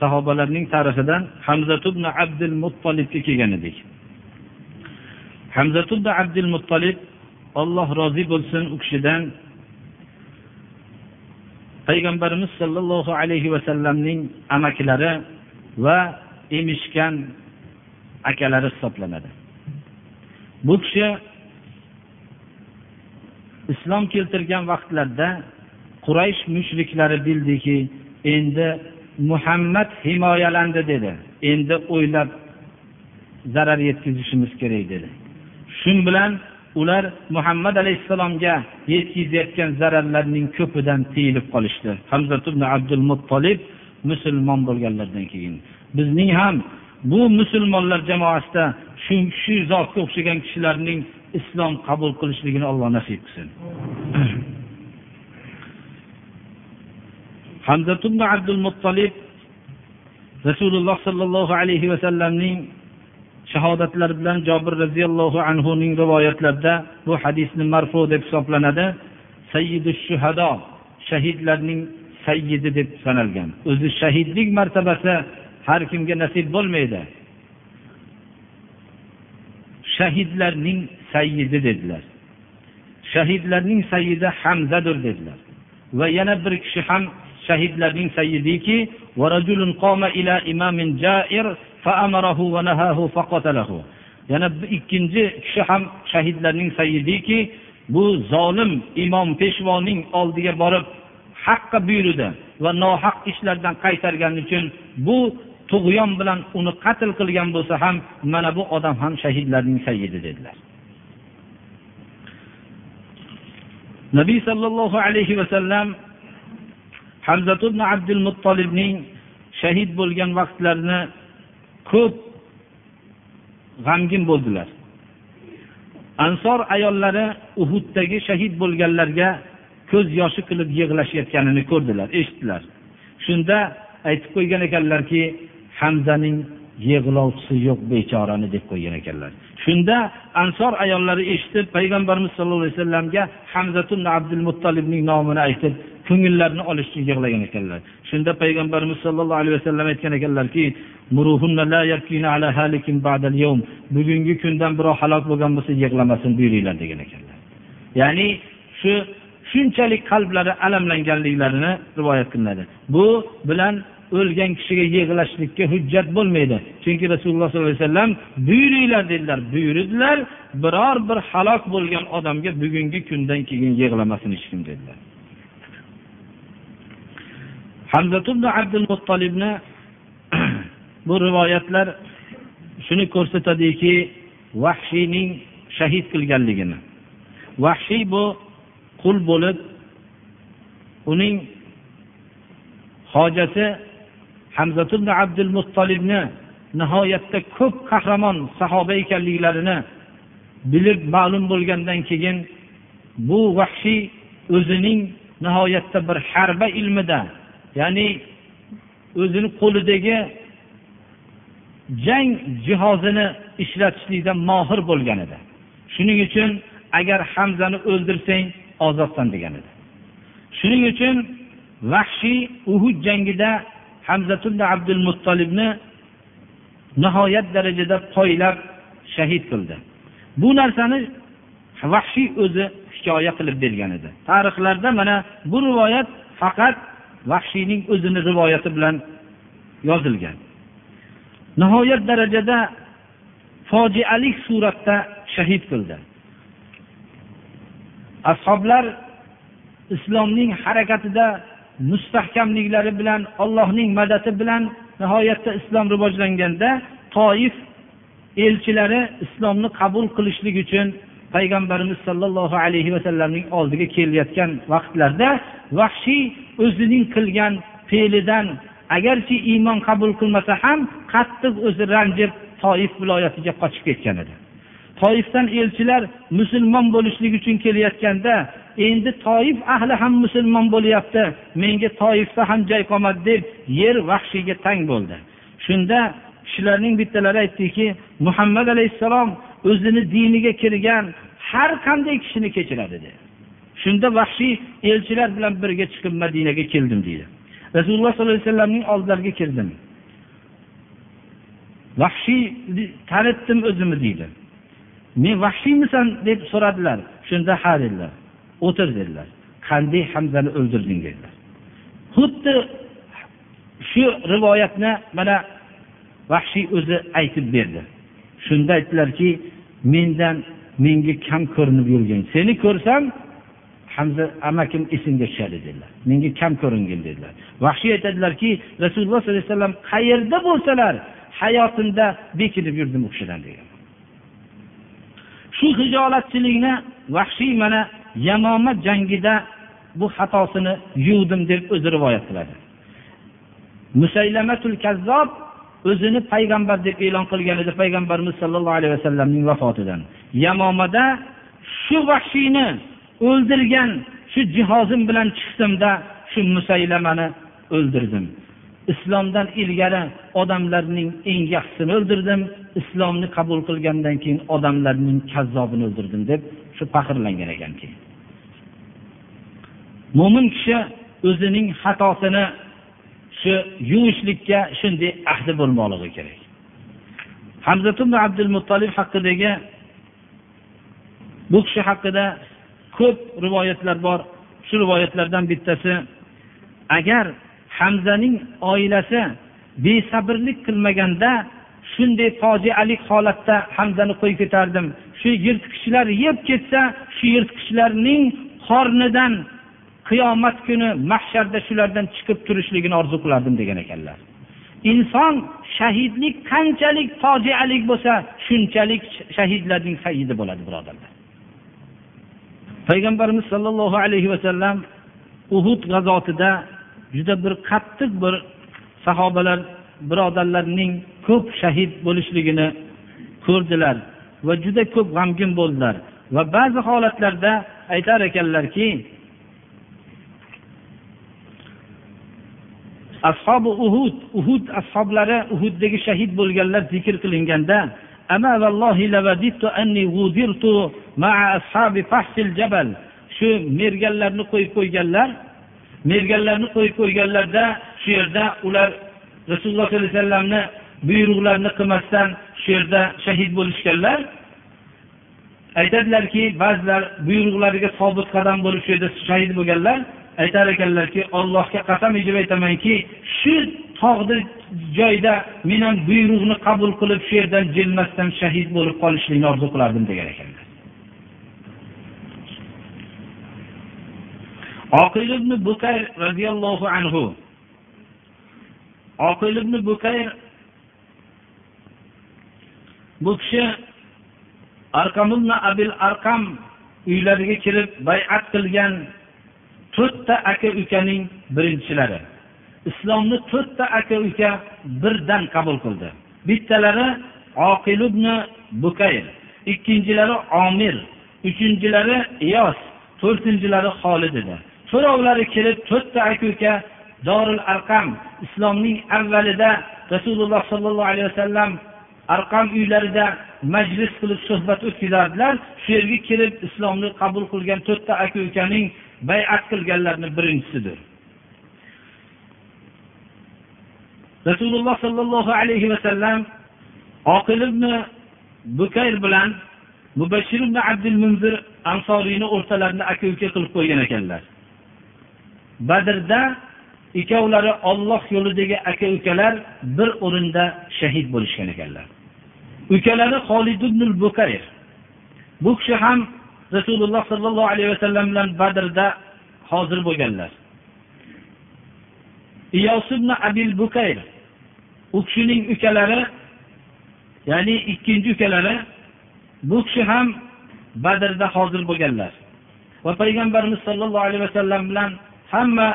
Sahobalarning tarixidan hamzatubn abdul muttolibga kelgan edik. Hamzatubn abdul muttolib alloh rozi bo'lsin u kishidan. Payg'ambarimiz sollallohu alayhi vasallamning amakilari va emishgan akalari hisoblanadi. Bu kishi islom keltirgan vaqtlarda quraysh mushriklari bildiki endi muhammad himoyalandi dedi. Endi o'ylab zarar yetkazishimiz kerak dedi. Shu bilan ular muhammad alayhissalomga yetkazayotgan zararlarning ko'pidan tiyilib qolishdi. Hamzat ibn abdul muttolib musulmon bo'lganlaridan keyin. Bizning ham bu musulmonlar jamoasida shu shu zotga o'xshagan kishilarning islom qabul qilishligini alloh nasib qilsin. Hamzat ibn abdul muttolib rasululloh sollallohu alayhi vasallamning shahodatlari bilan jobir roziyallohu anhuning rivoyatlarida bu hadisni marfu deb hisoblanadi. Sayyidu shuhado shahidlarning sayyidi deb sanalgan. O'zi shahidlik martabasi har kimga nasib bo'lmaydi. Shahidlarning sayyidi dedilar. Shahidlarning sayyidi hamzadir dedilar. Va yana bir kishi ham shahidlarning sayyidiki yana ikkinchi kishi ham shahidlarning sayyidiki bu zolim imom peshvoning oldiga borib haqqa buyurdi va nohaq ishlardan qaytargani uchun bu tug'yon bilan uni qatl qilgan bo'lsa ham mana bu odam ham shahidlarning sayyidi dedilar. Nabiy sollallohu alayhi vasallam hamzat ibn abdul muttolibning shahid bo'lgan vaqtlarini ko'p g'amgin bo'ldilar. Ansor ayollari uhuddagi shahid bo'lganlarga ko'z yoshi qilib yig'lashayotganini ko'rdilar eshitdilar. Shunda aytib qo'ygan ekanlarki hamzaning yig'lovchisi yo'q bechorani deb qo'ygan ekanlar. Shunda ansor ayollari eshitib payg'ambarimiz sollallohu alayhi vasallamga hamzatun abdul muttolibning nomini aytib ko'ngillarini olish uchun yig'lagan ekanlar. Shunda payg'ambarimiz sollallohu alayhi vasallam aytgan ekanlarki bugungi kundan birov halok bo'lgan bo'lsa yig'lamasin buyuringlar degan ekanlar. Ya'ni shu shunchalik qalblari alamlanganliklarini rivoyat qilinadi. Bu bilan o'lgan kishiga yig'lashlikka hujjat bo'lmaydi. Chunki rasululloh sollallohu alayhi vasallam buyuringlar dedilar. Buyurdilar biror bir halok bo'lgan odamga bugungi kundan keyin yig'lamasin hech kim dedilar. Hamzat ibn abdul muttolibni bu rivoyatlar shuni ko'rsatadiki vahshiyning shahid qilganligini. Vahshiy bu qul bo'lib uning hojati hamzat ibn abdul muttolibni nihoyatda ko'p qahramon sahoba ekanliklarini bilib ma'lum bo'lgandan keyin bu vahshiy o'zining nihoyatda bir harba ilmida ya'ni o'zini qo'lidagi jang jihozini ishlatishlikda mohir bo'lgan edi. Shuning uchun agar hamzani o'ldirsang ozodsan degan edi. Shuning uchun vahshiy uhud jangida hamzatulla abdul muttolibni nihoyat darajada poylab shahid qildi. Bu narsani vahshiy o'zi hikoya qilib bergan edi. Tarixlarda mana bu rivoyat faqat vahshiyning o'zini rivoyati bilan yozilgan. Nihoyat darajada fojialik suratda shahid qildi. Ashoblar islomning harakatida mustahkamliklari bilan allohning madadi bilan nihoyatda islom rivojlanganda toif elchilari islomni qabul qilishlik uchun payg'ambarimiz sollallohu alayhi vasallamning oldiga kelayotgan vaqtlarda vahshiy o'zining qilgan fe'lidan agarchi iymon qabul qilmasa ham qattiq o'zi ranjib toif viloyatiga qochib ketgan edi. Toifdan elchilar musulmon bo'lishlik uchun kelayotganda endi toif ahli ham musulmon bo'lyapti menga toifda ham joy qolmadi deb yer vahshiyga tang bo'ldi. Shunda kishilarning bittalari aytdiki muhammad alayhissalom o'zini diniga kirgan har qanday kishini kechiradi dedi. Shunda vahshiy elchilar bilan birga chiqib madinaga keldim deydi rasululloh sollallohu alayhi vasallamning oldilariga kirdim. Vahshiy tanitdim o'zimni deydi men vahshiymisan deb so'radilar. Shunda ha dedilar. O'tir dedilar. Qanday hamzani o'ldirding dedilar. Xuddi shu rivoyatni mana vahshiy o'zi aytib berdi. Shunda aytdilarki mendan menga kam ko'rinib yurgin. Seni ko'rsam hamza amakim esimga tushadi dedilar. Menga kam ko'ringin dedilar. Vahshiy aytadilarki rasululloh sollallohu alayhi vasallam qayerda bo'lsalar hayotimda bekinib yurdim u kishidan degan. Shu hijolatchilikni vahshiy mana yamoma jangida bu xatosini yuvdim deb o'zi rivoyat qiladi. Musaylamatul kazzob o'zini payg'ambar deb e'lon qilgan edi. Payg'ambarimiz sollallohu alayhi vasallamning vafotidan. Yamomada shu vahshiyni o'ldirgan shu jihozim bilan chiqdimda shu musaylamani o'ldirdim. Islomdan ilgari odamlarning eng yaxshisini o'ldirdim. Islomni qabul qilgandan keyin odamlarning kazzobini o'ldirdim deb shu faxrlangan ekan keyin. Mo'min kishi o'zining xatosini shu yuvishlikka shunday ahdi bo'lmoqligi kerak. Hamza abdul muttolib haqidagi bu kishi haqida ko'p rivoyatlar bor. Shu rivoyatlardan bittasi agar hamzaning oilasi besabrlik qilmaganda shunday fojialik holatda hamzani qo'yib ketardim. Shu yirtqichlar yeb ketsa shu yirtqichlarning qornidan qiyomat kuni mahsharda shulardan chiqib turishligini orzu qilardim degan ekanlar. Inson shahidlik qanchalik fojialik bo'lsa shunchalik shahidlarning sayidi bo'ladi birodarlar. Payg'ambarimiz sollallohu alayhi vasallam uhud g'azotida juda bir qattiq bir sahobalar birodarlarning ko'p shahid bo'lishligini ko'rdilar va juda ko'p g'amgin bo'ldilar. Va ba'zi holatlarda aytar ekanlarki ashobi uhud uhud ashoblari uhuddagi shahid bo'lganlar zikr qilinganda أما والله لوددت أني غودرت مع أصحاب فحص الجبل shu merganlarni qo'yib qo'yganlar merganlarni qo'yib qo'yganlarda shu yerda ular rasululloh sollallohu alayhi vasallamni buyruqlarini qilmasdan shu yerda shahid bo'lishganlar aytadilarki ba'zilar buyruqlariga sobit qadam bo'lib shu yerda shahid bo'lganlar Aytar ekanlarki ollohga qasam ichib aytamanki shu tog'ni joyda men ham buyruqni qabul qilib shu yerdan jilmasdan shahid bo'lib qolishlikni orzu qilardim degan ekanlar. Oqil ibn bukayr roziyallohu anhu oqil ibn bukayr bu kishi arqam ibn abil arqam uylariga kirib bay'at qilgan to'rtta aka ukaning birinchilari. Islomni to'rtta aka uka birdan qabul qildi. Bittalari oqil ibn bukayr ikkinchilari omir uchinchilari iyos to'rtinchilari xolid edi. To'rovlari kelib to'rtta aka uka dorul arqam islomning avvalida rasululloh sollallohu alayhi vasallam arqam uylarida majlis qilib suhbat o'tkazardilar. Shu yerga kelib islomni qabul qilgan to'rtta aka ukaning bay'at qilganlarni birinchisidir rasululloh sollallohu alayhi vasallam oqil ibn bukayr bilan mubashir ibn abdul munzir ansoriyni o'rtalarini aka uka qilib qo'ygan ekanlar. Badrda ikkovlari olloh yo'lidagi aka ukalar bir o'rinda shahid bo'lishgan ekanlar. Ukalari xolid ibn bukayr. Bu kishi ham rasululloh sollallohu alayhi vasallam bilan badrda hozir bo'lganlar. Iyos ibn abil bukayr u kishining ukalari ya'ni ikkinchi ukalari bu kishi ham badrda hozir bo'lganlar. Va payg'ambarimiz sollallohu alayhi vasallam bilan hamma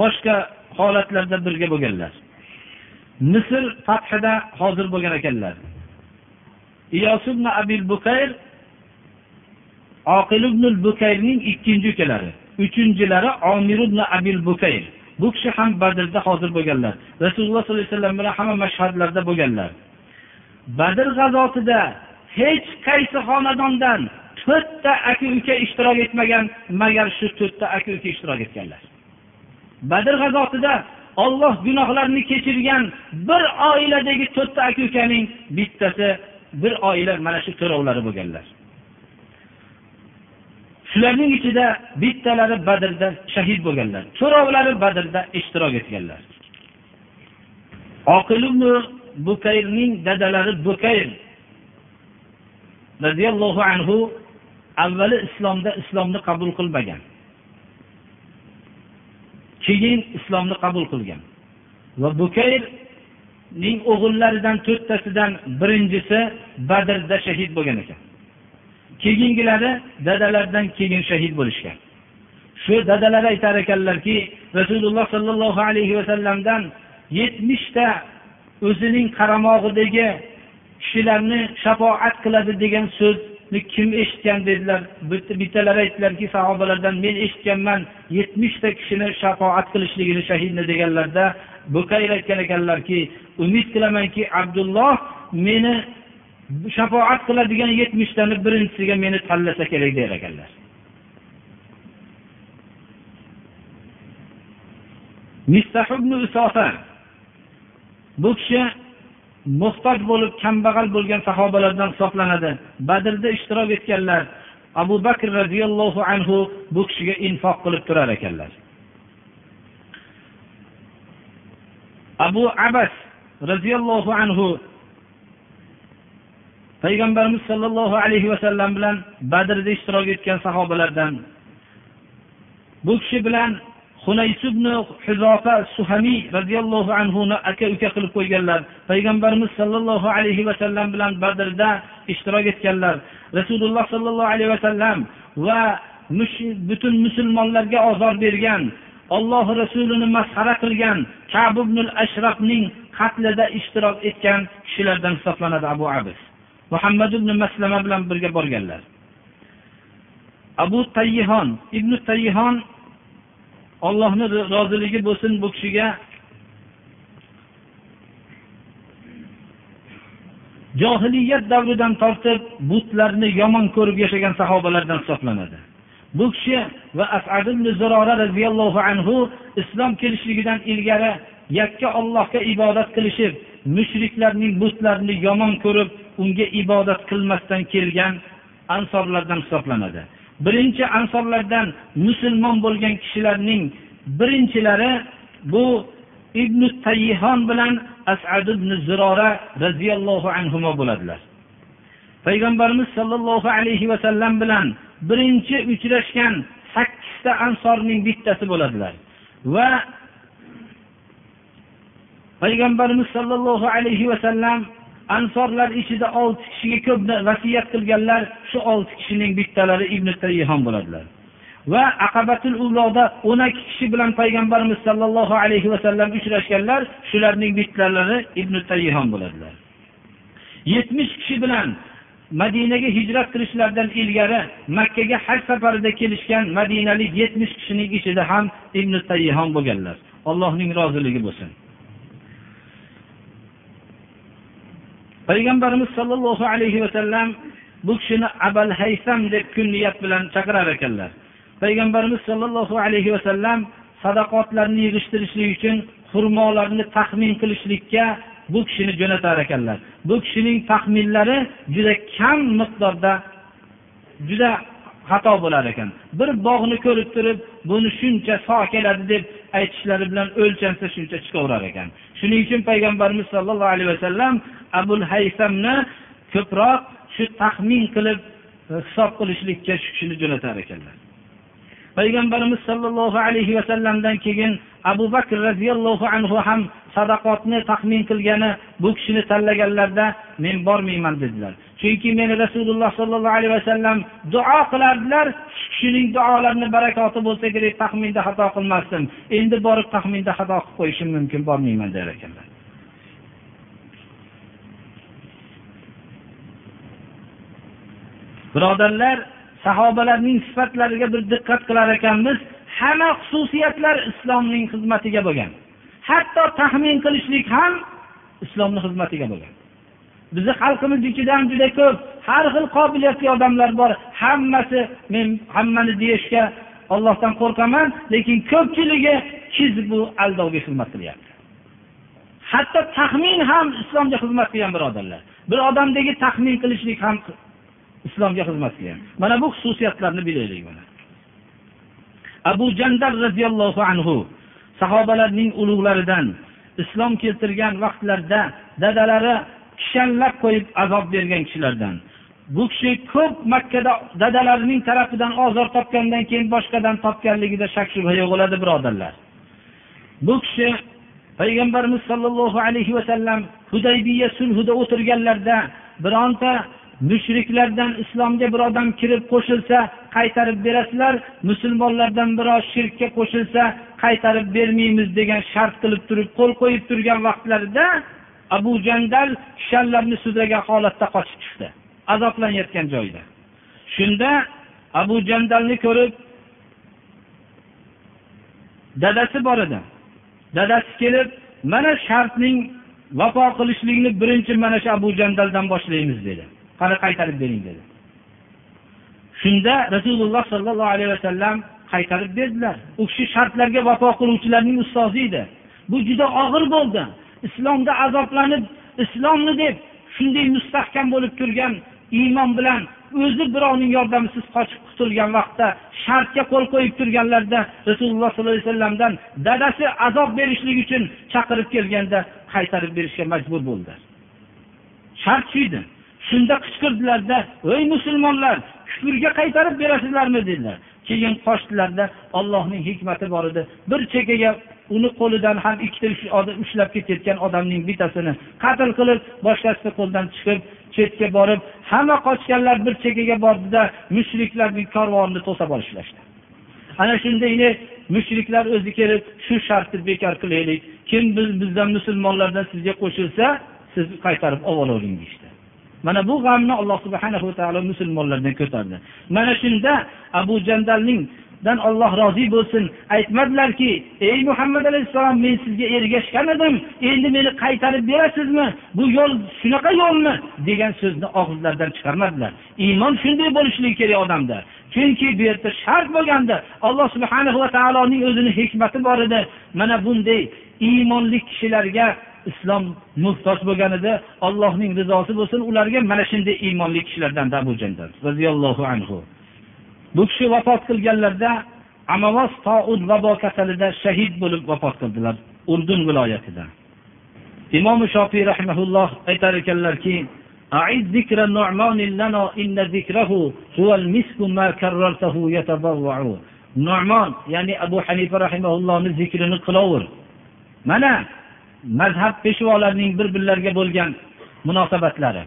boshqa holatlarda birga bo'lganlar. Misr fathida hozir bo'lgan ekanlar. Iyos ibn abil bukayr oqil ibn bukayrning ikkinchi ukalari uchinchilari omir ibn abil bukayr. Bu kishi ham badrda hozir bo'lganlar. Rasululloh sollallohu alayhi vasallam bilan hamma mashhadlarda bo'lganlar. Badr g'azotida hech qaysi xonadondan to'rtta aka uka ishtirok etmagan magar shu to'rtta aka uka ishtirok etganlar. Badr g'azotida olloh gunohlarini kechirgan bir oiladagi to'rtta aka ukaning bittasi bir oila mana shu to'rovlari bo'lganlar. Shularning ichida bittalari badrda shahid bo'lganlar to'rovlari badrda ishtirok etganlar. Oqil bukayrning dadalari bukayr roziyallohu anhu avvali islomda islomni qabul qilmagan. Keyin islomni qabul qilgan. Va bukayrning o'g'illaridan to'rttasidan birinchisi badrda shahid bo'lgan ekan. Keyingilari dadalaridan keyin shahid bo'lishgan. Shu dadalar aytar ekanlarki rasululloh sollallohu alayhi vasallamdan yetmishta o'zining qaramog'idagi kishilarni shafoat qiladi degan so'zni kim eshitgan dedilar. Bittalari aytdilarki sahobalardan men eshitganman yetmishta kishini shafoat qilishligini shahidni deganlarda bukayr aytgan ekanlarki umid qilamanki abdulloh meni shafoat qiladigan yetmishtani birinchisiga meni tanlasa kerak der ekanlar. Bu kishi muhtoj bo'lib kambag'al bo'lgan sahobalardan hisoblanadi. Badrda ishtirok etganlar abu bakr roziyallohu anhu bu kishiga infoq qilib turar ekanlar. Abu abas roziyallohu anhu payg'ambarimiz sollallohu alayhi vasallam bilan badrda ishtirok etgan sahobalardan bu kishi bilan hunays ibn huzofa suhamiy roziyallohu anhuni aka uka qilib qo'yganlar payg'ambarimiz sollallohu alayhi vasallam bilan badrda ishtirok etganlar rasululloh sollallohu alayhi vasallam va butun musulmonlarga ozor bergan olloh rasulini masxara qilgan kab ibn ashrafning qatlida ishtirok etgan kishilardan hisoblanadi abu abis. Muhammad ibn maslama bilan birga borganlar. Abu tayyihon ibn tayyihon ollohni roziligi bo'lsin bu kishiga. Johiliyat davridan tortib butlarni yomon ko'rib yashagan sahobalardan hisoblanadi. Bu kishi va asad ibn zirora roziyallohu anhu islom kelishligidan ilgari yakka ollohga ibodat qilishib mushriklarning butlarini yomon ko'rib unga ibodat qilmasdan kelgan ansorlardan hisoblanadi. Birinchi ansorlardan musulmon bo'lgan kishilarning birinchilari bu ibn tayyihon bilan asad ibn zirora roziyallohu anhu bo'ladilar. Payg'ambarimiz sollallohu alayhi vasallam bilan birinchi uchrashgan sakkizta ansorning bittasi bo'ladilar va payg'ambarimiz sollallohu alayhi vasallam ansorlar ichida olti kishiga ko'p vasiyat qilganlar shu olti kishining bittalari ibn tayyihon bo'ladilar. Va aqabatul uloda o'n ikki kishi bilan payg'ambarimiz sollallohu alayhi vasallam uchrashganlar shularning bittalari ibn tayyihon bo'ladilar. Yetmish kishi bilan madinaga hijrat qilishlaridan ilgari makkaga haj safarida kelishgan madinalik yetmish kishining ichida ham ibn tayyihon bo'lganlar. Allohning roziligi bo'lsin. Payg'ambarimiz sollallohu alayhi vasallam bu kishini abal haysam deb kunniyat bilan chaqirar ekanlar. Payg'ambarimiz sollallohu alayhi vasallam sadaqotlarni yig'ishtirishlik uchun xurmolarni taxmin qilishlikka bu kishini jo'natar ekanlar. Bu kishining taxminlari juda kam miqdorda juda xato bo'lar ekan. Bir bog'ni ko'rib turib buni shuncha so keladi deb aytishlari bilan o'lchansa shuncha chiqaverar ekan. Shuning uchun payg'ambarimiz sollallohu alayhi vasallam abul haysamni ko'proq shu taxmin qilib hisob qilishlikka shu kishini jo'natar ekanlar. payg'ambarimiz sollallohu alayhi vasallamdan keyin abu bakr roziyallohu anhu ham sadaqotni taxmin qilgani bu kishini tanlaganlarda men bormayman dedilar. Chunki meni rasululloh sollallohu alayhi vasallam duo qilardilar shu kishining duolarini barakoti bo'lsa kerak taxminda xato qilmasdim. Endi borib taxminda xato qilib qo'yishim mumkin bormayman der ekanlar. Birodarlar sahobalarning sifatlariga bir diqqat qilar ekanmiz hamma xususiyatlar islomning xizmatiga bo'lgan. Hatto taxmin qilishlik ham islomni xizmatiga bo'lgan. Bizni xalqimiz ichida ham juda ko'p har xil qobiliyatli odamlar bor hammasi men hammani deyishga ollohdan qo'rqaman lekin ko'pchiligi bu aldovga xizmat qilyapti. Hatto taxmin ham islomga xizmat qilgan birodarlar. Bir odamdagi taxmin qilishlik ham islomga xizmat qilgan. Mana bu xususiyatlarni bilaylik mana. Abu jandal roziyallohu anhu sahobalarning ulug'laridan islom keltirgan vaqtlarda dadalari kishanlab qo'yib azob bergan kishilardan. Bu kishi ko'p makkada dadalarining tarafidan ozor topgandan keyin boshqadan topganligida shak shubha yo'q bo'ladi birodarlar. Bu kishi payg'ambarimiz sollallohu alayhi vasallam hudaybiya sulhida o'tirganlarida bironta mushriklardan islomga bir odam kirib qo'shilsa qaytarib berasizlar. Musulmonlardan birov shirkka qo'shilsa qaytarib bermaymiz degan shart qilib turib qo'l qo'yib turgan vaqtlarida abu jandal kishanlarni sudragan holatda qochib chiqdi. Azoblanayotgan joyda shunda abu jandalni ko'rib dadasi bor edi. Dadasi kelib mana shartning vafo qilishlikni birinchi mana shu abu jandaldan boshlaymiz dedi. Qani qaytarib bering dedi. Shunda rasululloh sollallohu alayhi vasallam qaytarib berdilar. U kishi shartlarga vafo qiluvchilarning ustozi edi. Bu juda og'ir bo'ldi. Islomda azoblanib islomni deb shunday mustahkam bo'lib turgan iymon bilan o'zi birovning yordamisiz qochib qutulgan vaqtda shartga qo'l qo'yib turganlarida rasululloh sollallohu alayhi vasallamdan dadasi azob berishlik uchun chaqirib kelganda qaytarib berishga majbur bo'ldilar. Shart shu edi shunda qichqirdilarda ey musulmonlar kufrga qaytarib berasizlarmi? dedilar. Keyin qochdilarda ollohning hikmati bor edi. Bir chekkaga uni qo'lidan ham ikkita uch ushlab ketayotgan odamning bittasini qatl qilib boshqasini qo'lidan chiqib chetga borib hamma qochganlar bir chekkaga bordida mushriklarning karvonini to'sab olishlashdi ana shunda mushriklar o'zi kelib shu shartni bekor qilaylik. Kim biz bizdan musulmonlardan sizga qo'shilsa siz qaytarib olavering deyishdi mana bu g'amni alloh subhana va taolo musulmonlardan ko'tardi. Mana shunda abu jandalning dan olloh rozi bo'lsin aytmadilarki ey muhammad alayhissalom men sizga ergashgan edim endi meni qaytarib berasizmi? Bu yo'l shunaqa yo'lmi? degan so'zni og'izlaridan chiqarmadilar. Iymon shunday bo'lishligi kerak odamda. Chunki bu yerda shart bo'lganda alloh subhana va taoloning o'zini hikmati bor edi. Mana bunday iymonli kishilarga islom muhtoj bo'lgan edi allohning rizosi bo'lsin ularga mana shunday iymonli kishilardan abu jandal roziyallohu anhu bu kishi vafot qilganlarida amavos toud vabo kasalida shahid bo'lib vafot qildilar urdun viloyatida imom shofiy rahimaulloh aytar ekanlarki أعد ذكر النعمان لنا إن ذكره هو المسك ما كررته يتضرع نعمان يعني أبو حنيفة رحمه الله ذكرني قلاور mana mazhab peshvolarining bir birlariga bo'lgan munosabatlari.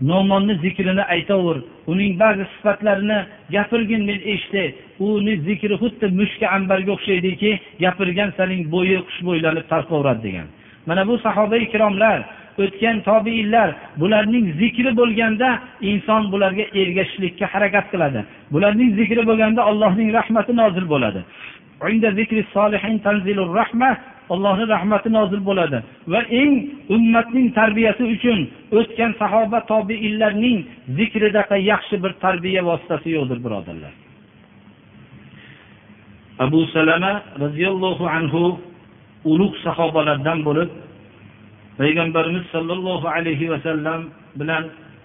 Nomonni zikrini aytaver uning ba'zi sifatlarini gapirgin men eshitay uni zikri xuddi mushka ambarga o'xshaydiki gapirgan saning bo'yi xushbo'ylanib tarqaveradi degan. Mana bu sahoba ikromlar o'tgan tobiinlar bularning zikri bo'lganda inson bularga ergashishlikka harakat qiladi. Bularning zikri bo'lganda allohning rahmati nozil bo'ladi. Allohni rahmati nozil bo'ladi. Va eng ummatning tarbiyasi uchun o'tgan sahoba tobeinlarning zikridaqa yaxshi bir tarbiya vositasi yo'qdir birodarlar. Abu salama roziyallohu anhu ulug' sahobalardan bo'lib payg'ambarimiz sollallohu alayhi vasallam bilan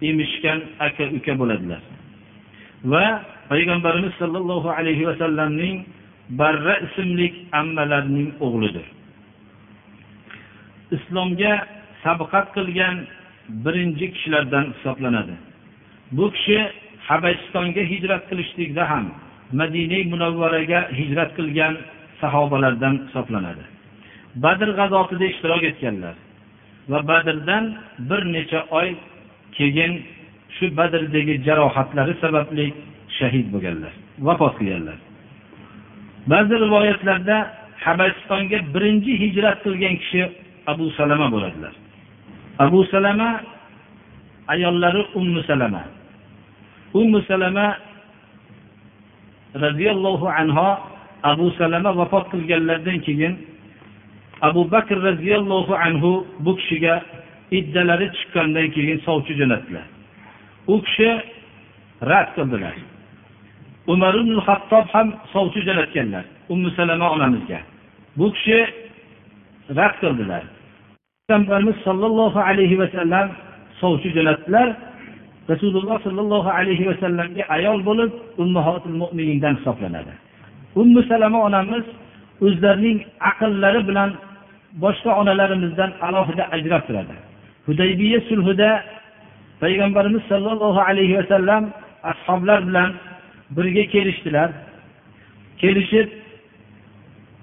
emishgan aka uka bo'ladilar. Va payg'ambarimiz sollallohu alayhi vasallamning barra ismli ammalarining o'g'lidir. Islomga sabqat qilgan birinchi kishilardan hisoblanadi. Bu kishi habasistonga hijrat qilishlikda ham madina munavvaraga hijrat qilgan sahobalardan hisoblanadi. Badr g'azotida ishtirok etganlar va badrdan bir necha oy keyin shu badrdagi jarohatlari sababli shahid bo'lganlar vafot qilganlar. Ba'zi rivoyatlarda habasistonga birinchi hijrat qilgan kishi abu salama bo'ladilar. Abu salama ayollari ummu salama. Ummu salama roziyallohu anho abu salama vafot qilganlaridan keyin abu bakr roziyallohu anhu bu kishiga iddalari chiqqandan keyin sovchi jo'natdilar. U kishi rad qildilar. Umar ibn hattob ham sovchi jo'natganlar ummu salama onamizga. Bu kishi rad qildilar. Payg'ambarimiz sollallohu alayhi vasallam sovchi jo'natdilar. Rasululloh sollallohu alayhi vasallamga ayol bo'lib ummahotil mo'minindan hisoblanadi. Ummu salama onamiz o'zlarining aqllari bilan boshqa onalarimizdan alohida ajrab turadi. Hudaybiya sulhida payg'ambarimiz sollallohu alayhi vasallam ashoblar bilan birga kelishdilar. Kelishib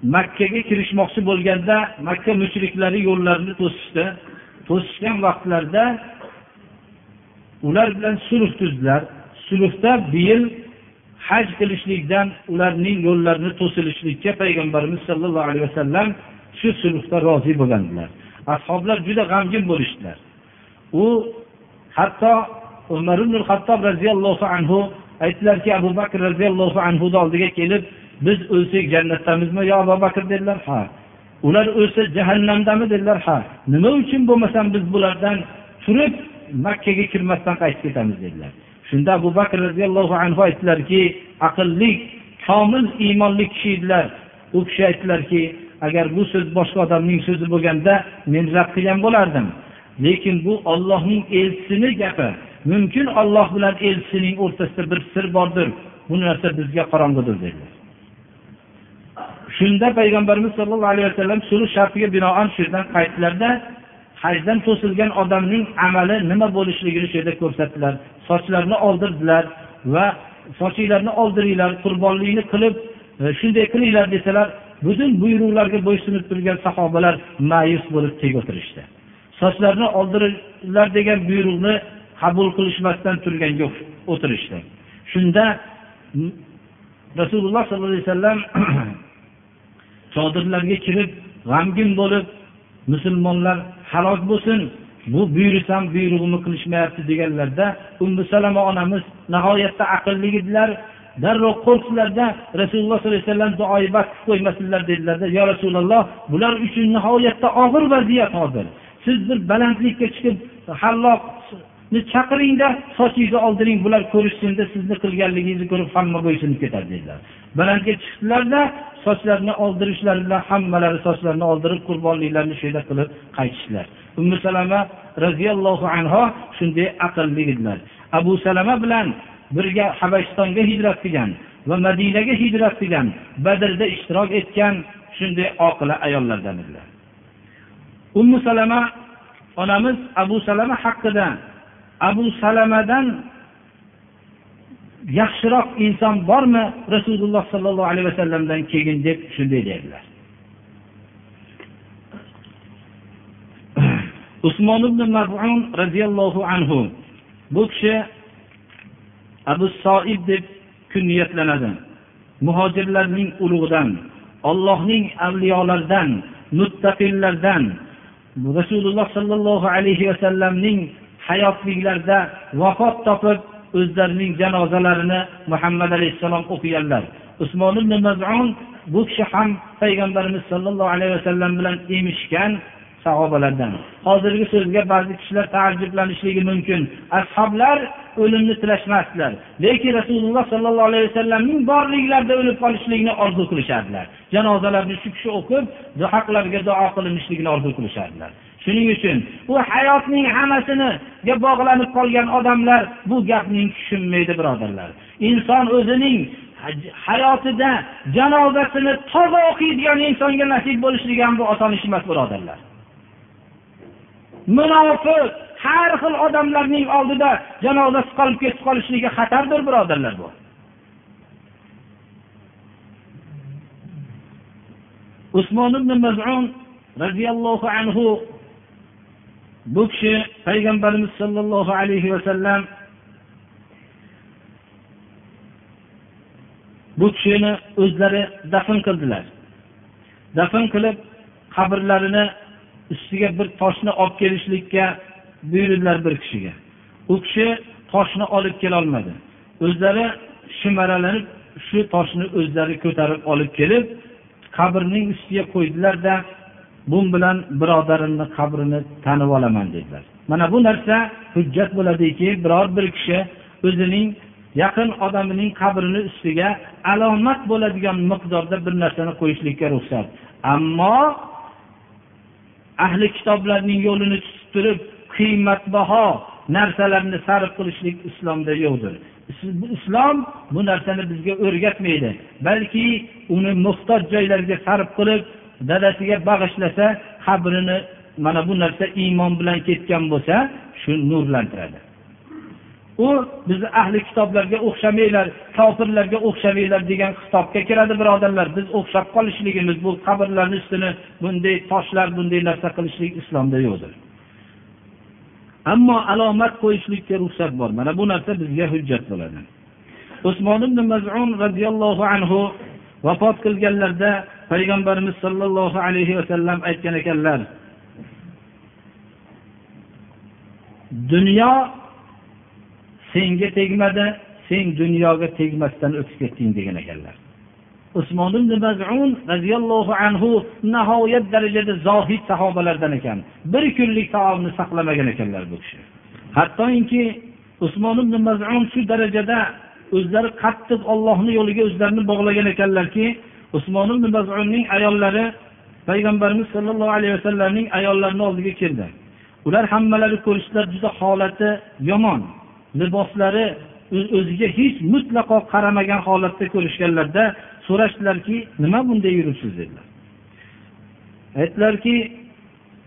makkaga kirishmoqchi bo'lganda makka mushriklari yo'llarini to'sishdi. To'sishgan vaqtlarida ular bilan sulh tuzdilar. Sulhda bu yil haj qilishlikdan ularning yo'llarini to'silishlikka payg'ambarimiz sollallohu alayhi vasallam shu sulhda rozi bo'lgandilar. Ashoblar juda g'amgin bo'lishdilar. U hatto umar ibn hattob roziyallohu anhu aytdilarki abu bakr roziyallohu anhuni oldiga kelib biz o'lsak jannatdamizmi yo abu bakr dedilar ha. Ular o'lsa jahannamdami dedilar ha. Nima uchun bo'lmasam biz bulardan turib makkaga kirmasdan qaytib ketamiz dedilar. Shunda abu bakr roziyallohu anhu aytdilarki aqlli komil iymonli kishi edilar. U kishi aytdilarki agar bu so'z boshqa odamning so'zi bo'lganda men rad qilgan bo'lardim. Lekin bu ollohning elchisini gapi. Mumkin olloh bilan elchisining o'rtasida bir sir bordir. Bu narsa bizga qorong'udir dedilar. Shunda payg'ambarimiz sollallohu alayhi vasallam sulh shartiga binoan shu yerdan qaytdilarda hajdan to'silgan odamning amali nima bo'lishligini shu yerda ko'rsatdilar. Sochlarini oldirdilar va sochinglarni oldiringlar qurbonlikni qilib e, shunday qilinglar desalar butun buyruqlarga bo'ysunib turgan sahobalar ma'yus bo'lib tek o'tirishdi. Sochlarini oldiringlar degan buyruqni qabul qilishmasdan turgan yo'q o'tirishdi. Shunda rasululloh sollallohu alayhi vasallam chodirlarga kirib g'amgin bo'lib musulmonlar halok bo'lsin bu buyursam buyrug'imni qilishmayapti deganlarda ummu salama onamiz nihoyatda aqlli edilar darrov qo'rqdilarda rasululloh sollallohu alayhi vasallam duoibat qilib qo'ymasinlar dedilarda yo rasululloh bular uchun nihoyatda og'ir vaziyat hozir. Siz bir balandlikka chiqib halloqni chaqiringda sochingizni oldiring bular ko'rishsin deb sizni qilganligingizni ko'rib hamma bo'ysunib ketadi dedilar. Balandga chiqdilarda sochlarini oldirishlari bilan hammalari sochlarini oldirib qurbonliklarni shu yerda qilib qaytishdilar. Ummu salama roziyallohu anhu shunday aqlli edilar. Abu salama bilan birga habashistonga hijrat qilgan va madinaga hijrat qilgan badrda ishtirok etgan shunday oqila ayollardan edilar. Ummu salama onamiz abu salama haqida abu salamadan yaxshiroq inson bormi rasululloh sollallohu alayhi vasallamdan keyin deb shunday dedilar usmon ibn mazun roziyallohu anhu bu kishi abu soib deb kunyatlanadi muhojirlarning ulug'idan ollohning avliyolaridan muttaqillardan rasululloh sollallohu alayhi vasallamning hayotliklarida vafot topib o'zlarining janozalarini muhammad alayhissalom o'qiganlar. Usmon ibn mazun bu kishi ham payg'ambarimiz sollallohu alayhi vasallam bilan emishgan sahobalardan. Hozirgi so'zga ba'zi kishilar taajjublanishligi mumkin. Ashoblar o'limni tilashmasdilar lekin rasululloh sollallohu alayhi vasallamning borliklarida o'lib qolishlikni orzu qilishardilar. Janozalarni shu kishi o'qib haqlariga duo qilinishligini orzu qilishardilar. Shuning uchun bu hayotning hammasiniga bog'lanib qolgan odamlar bu gapni tushunmaydi birodarlar. Inson o'zining hayotida janozasini toza o'qiydigan insonga nasib bo'lishligi ham bu oson ish emas birodarlar. Munofiq har xil odamlarning oldida janozasi qolib ketib qolishligi xatardir birodarlar bu. Usmon ibn mazun roziyallohu anhu bu kishi payg'ambarimiz sollallohu alayhi vasallam bu kishini o'zlari dafn qildilar. Dafn qilib qabrlarini ustiga bir toshni olib kelishlikka buyurdilar bir kishiga. U kishi toshni olib kelolmadi o'zlari shimaralanib shu toshni o'zlari ko'tarib olib kelib qabrning ustiga qo'ydilarda bu bilan birodarimni qabrini tanib olaman dedilar. Mana bu narsa hujjat bo'ladiki biror bir kishi o'zining yaqin odamining qabrini ustiga alomat bo'ladigan miqdorda bir narsani qo'yishlikka ruxsat. Ammo ahli kitoblarning yo'lini tutib turib qiymatbaho narsalarni sarf qilishlik islomda yo'qdir. Islom bu narsani bizga o'rgatmaydi balki uni muhtoj joylarga sarf qilib dadasiga bag'ishlasa qabrini mana bu narsa iymon bilan ketgan bo'lsa shu nurlantiradi. U bizni ahli kitoblarga o'xshamanglar kofirlarga o'xshamanglar degan xitobga kiradi birodarlar. Biz o'xshab qolishligimiz bu qabrlarni ustini bunday toshlar bunday narsa qilishlik islomda yo'qdir. Ammo alomat qo'yishlikka ruxsat bor. Mana bu narsa bizga hujjat bo'ladi. Usmon ibn mazun roziyallohu anhu vafot qilganlarida payg'ambarimiz sollallohu alayhi vasallam aytgan ekanlar dunyo senga tegmadi sen dunyoga tegmasdan o'tib ketding degan ekanlar. Usmon ibn mazun roziyallohu anhu nihoyat darajada zohid sahobalardan ekan. Bir kunlik taomni saqlamagan ekanlar bu kishi. Hattoki usmon ibn mazun shu darajada o'zlari qattiq ollohni yo'liga o'zlarini bog'lagan ekanlarki usmon ibn mazunning ayollari payg'ambarimiz sollallohu alayhi vasallamning ayollarini oldiga keldi. Ular hammalari ko'rishdilar juda holati yomon. Liboslari o'ziga hech mutlaqo qaramagan holatda ko'rishganlarda so'rashdilarki nima bunday yuribsiz dedilar. Aytdilarki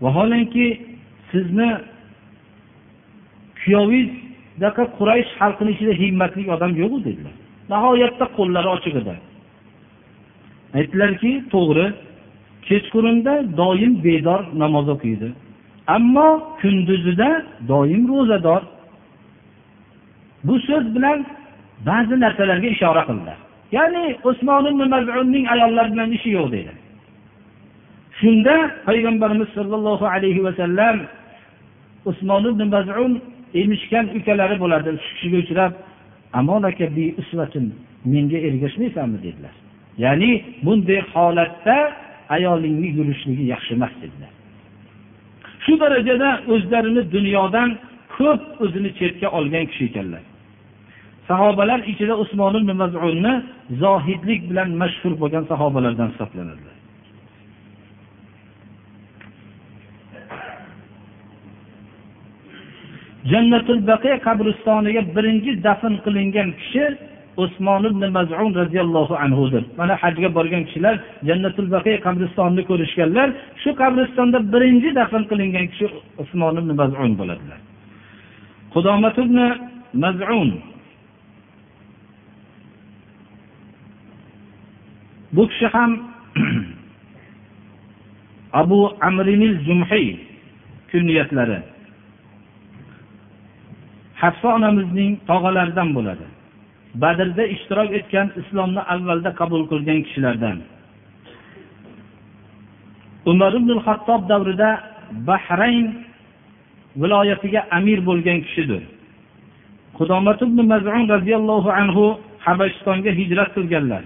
vaholanki sizni kuyovingizdaqa quraysh xalqini ichida himmatli odam yo'qu dedilar. Nihoyatda qo'llari ochiq edi aytdilarki to'g'ri kechqurunda doim bedor namoz o'qiydi. Ammo kunduzida doim ro'zador. Bu so'z bilan ba'zi narsalarga ishora qildilar ya'ni usmon ibn mazunning ayollari bilan ishi yo'q dedi shunda payg'ambarimiz sollallohu alayhi vasallam usmon ibn mazun emishgan ukalari bo'ladi shu kishiga uchrab menga ergashmaysanmi? dedilar. Ya'ni bunday holatda ayolingni yurishligi yaxshi emas dedilar. Shu darajada o'zlarini dunyodan ko'p o'zini chetga olgan kishi ekanlar. Sahobalar ichida usmon ibn mazunni zohidlik bilan mashhur bo'lgan sahobalardan hisoblanadilar. Jannatul baqiy qabristoniga birinchi dafn qilingan kishi usmon ibn mazun roziyallohu anhudir. Mana hajga borgan kishilar jannatul baqiy qabristonini ko'rishganlar shu qabristonda birinchi dafn qilingan kishi usmon ibn mazun bo'ladilar. Qudomat ibn mazun. Bu kishi ham abu amrinil jumhiy kunniyatlari. Hafsa onamizning tog'alaridan bo'ladi. Badrda ishtirok etgan islomni avvalda qabul qilgan kishilardan. Umar ibn hattob davrida bahrayn viloyatiga amir bo'lgan kishidir. Qudomat ibn mazun roziyallohu anhu habashistonga hijrat qilganlar.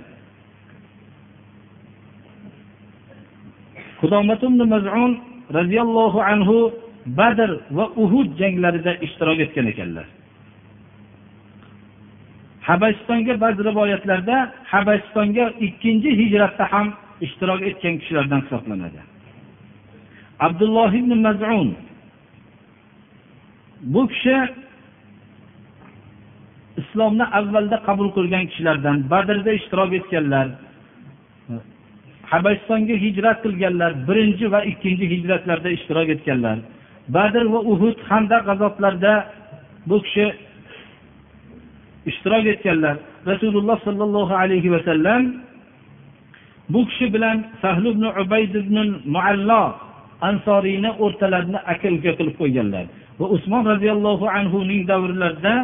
Qudomat ibn mazun roziyallohu anhu badr va uhud janglarida ishtirok etgan ekanlar. Habasistonga ba'zi rivoyatlarda habasistonga ikkinchi hijratda ham ishtirok etgan kishilardan hisoblanadi. Abdulloh ibn mazun. Bu kishi islomni avvalda qabul qilgan kishilardan badrda ishtirok etganlar habasistonga hijrat qilganlar birinchi va ikkinchi hijratlarda ishtirok etganlar badr va uhud handaq g'azotlarida bu kishi ishtirok etganlar. Rasululloh sollallohu alayhi vasallam bu kishi bilan sahl ibn ubayd ibn muallo ansoriyni o'rtalarini aka uka qilib qo'yganlar. Va usmon roziyallohu anhuning davrlarida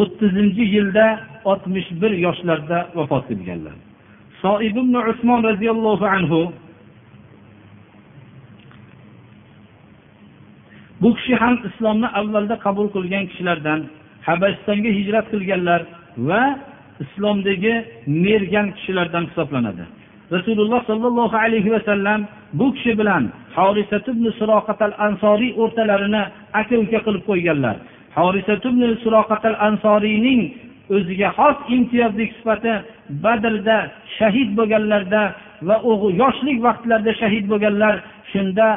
o'ttizinchi yilda oltmish bir yoshlarda vafot etganlar. Soib ibn usmon roziyallohu anhu bu kishi ham islomni avvalda qabul qilgan kishilardan habasistonga hijrat qilganlar va islomdagi mergan kishilardan hisoblanadi. Rasululloh sollallohu alayhi vasallam bu kishi bilan ansoriy o'rtalarini aka uka qilib qo'yganlar. Ansoriyning o'ziga xos imtiyozli sifati badrda shahid bo'lganlarda va yoshlik vaqtlarida shahid bo'lganlar shunda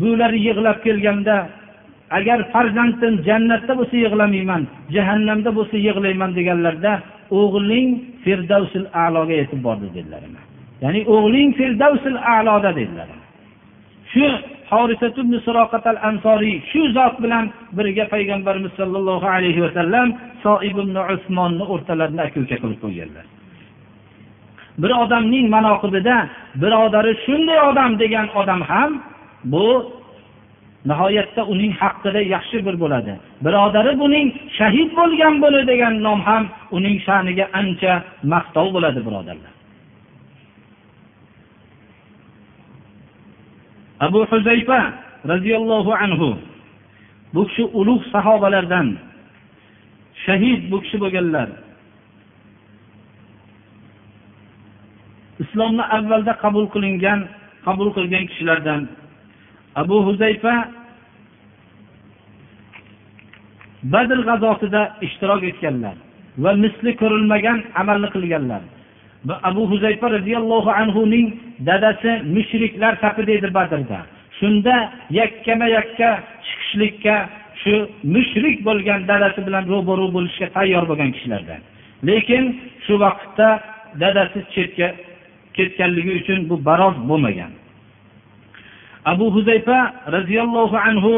bular yig'lab kelganda agar farzandim jannatda bo'lsa yig'lamayman jahannamda bo'lsa yig'layman deganlarda o'g'ling firdavsul aloga yetib bordi dedilar. Ya'ni o'g'ling firdavsul aloda dedilar. Shu ansoriy shu zot bilan birga payg'ambarimiz sollallohu alayhi vasallam soib usmonni o'rtalarida aka uka qilib qo'yganlar. Bir odamning manoqibida birodari shunday odam degan odam ham bu nihoyatda uning haqida yaxshi bir bo'ladi. Birodari buning shahid bo'lgan bo'li degan nom ham uning sha'niga ancha maqtov bo'ladi birodarlar. Abu huzayfa roziyallohu anhu bu kishi ulug' sahobalardan shahid bu kishi bo'lganlar. Islomni avvalda qabul qilingan qabul qilgan kishilardan abu huzayfa badr g'azotida ishtirok etganlar va misli ko'rilmagan amalni qilganlar. Va abu huzayfa roziyallohu anhuning dadasi mushriklar safida edi badrda. Shunda yakkama yakka chiqishlikka shu mushrik bo'lgan dadasi bilan ro'baru bo'lishga tayyor bo'lgan kishilardan lekin shu vaqtda dadasi chetga ketganligi uchun bu baroz bo'lmagan. Abu huzayfa roziyallohu anhu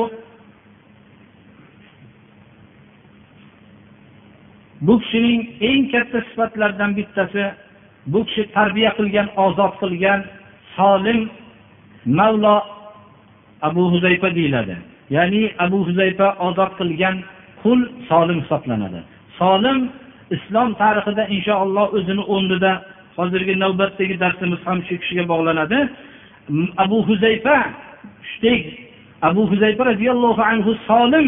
bu kishining eng katta sifatlaridan bittasi bu kishi tarbiya qilgan ozod qilgan solim mavlo abu huzayfa deyiladi. Ya'ni abu huzayfa ozod qilgan qul solim hisoblanadi. Solim islom tarixida inshaalloh o'zini o'rnida hozirgi navbatdagi darsimiz ham shu kishiga bog'lanadi. Abu huzayfa shudek abu huzayfa roziyallohu anhu solim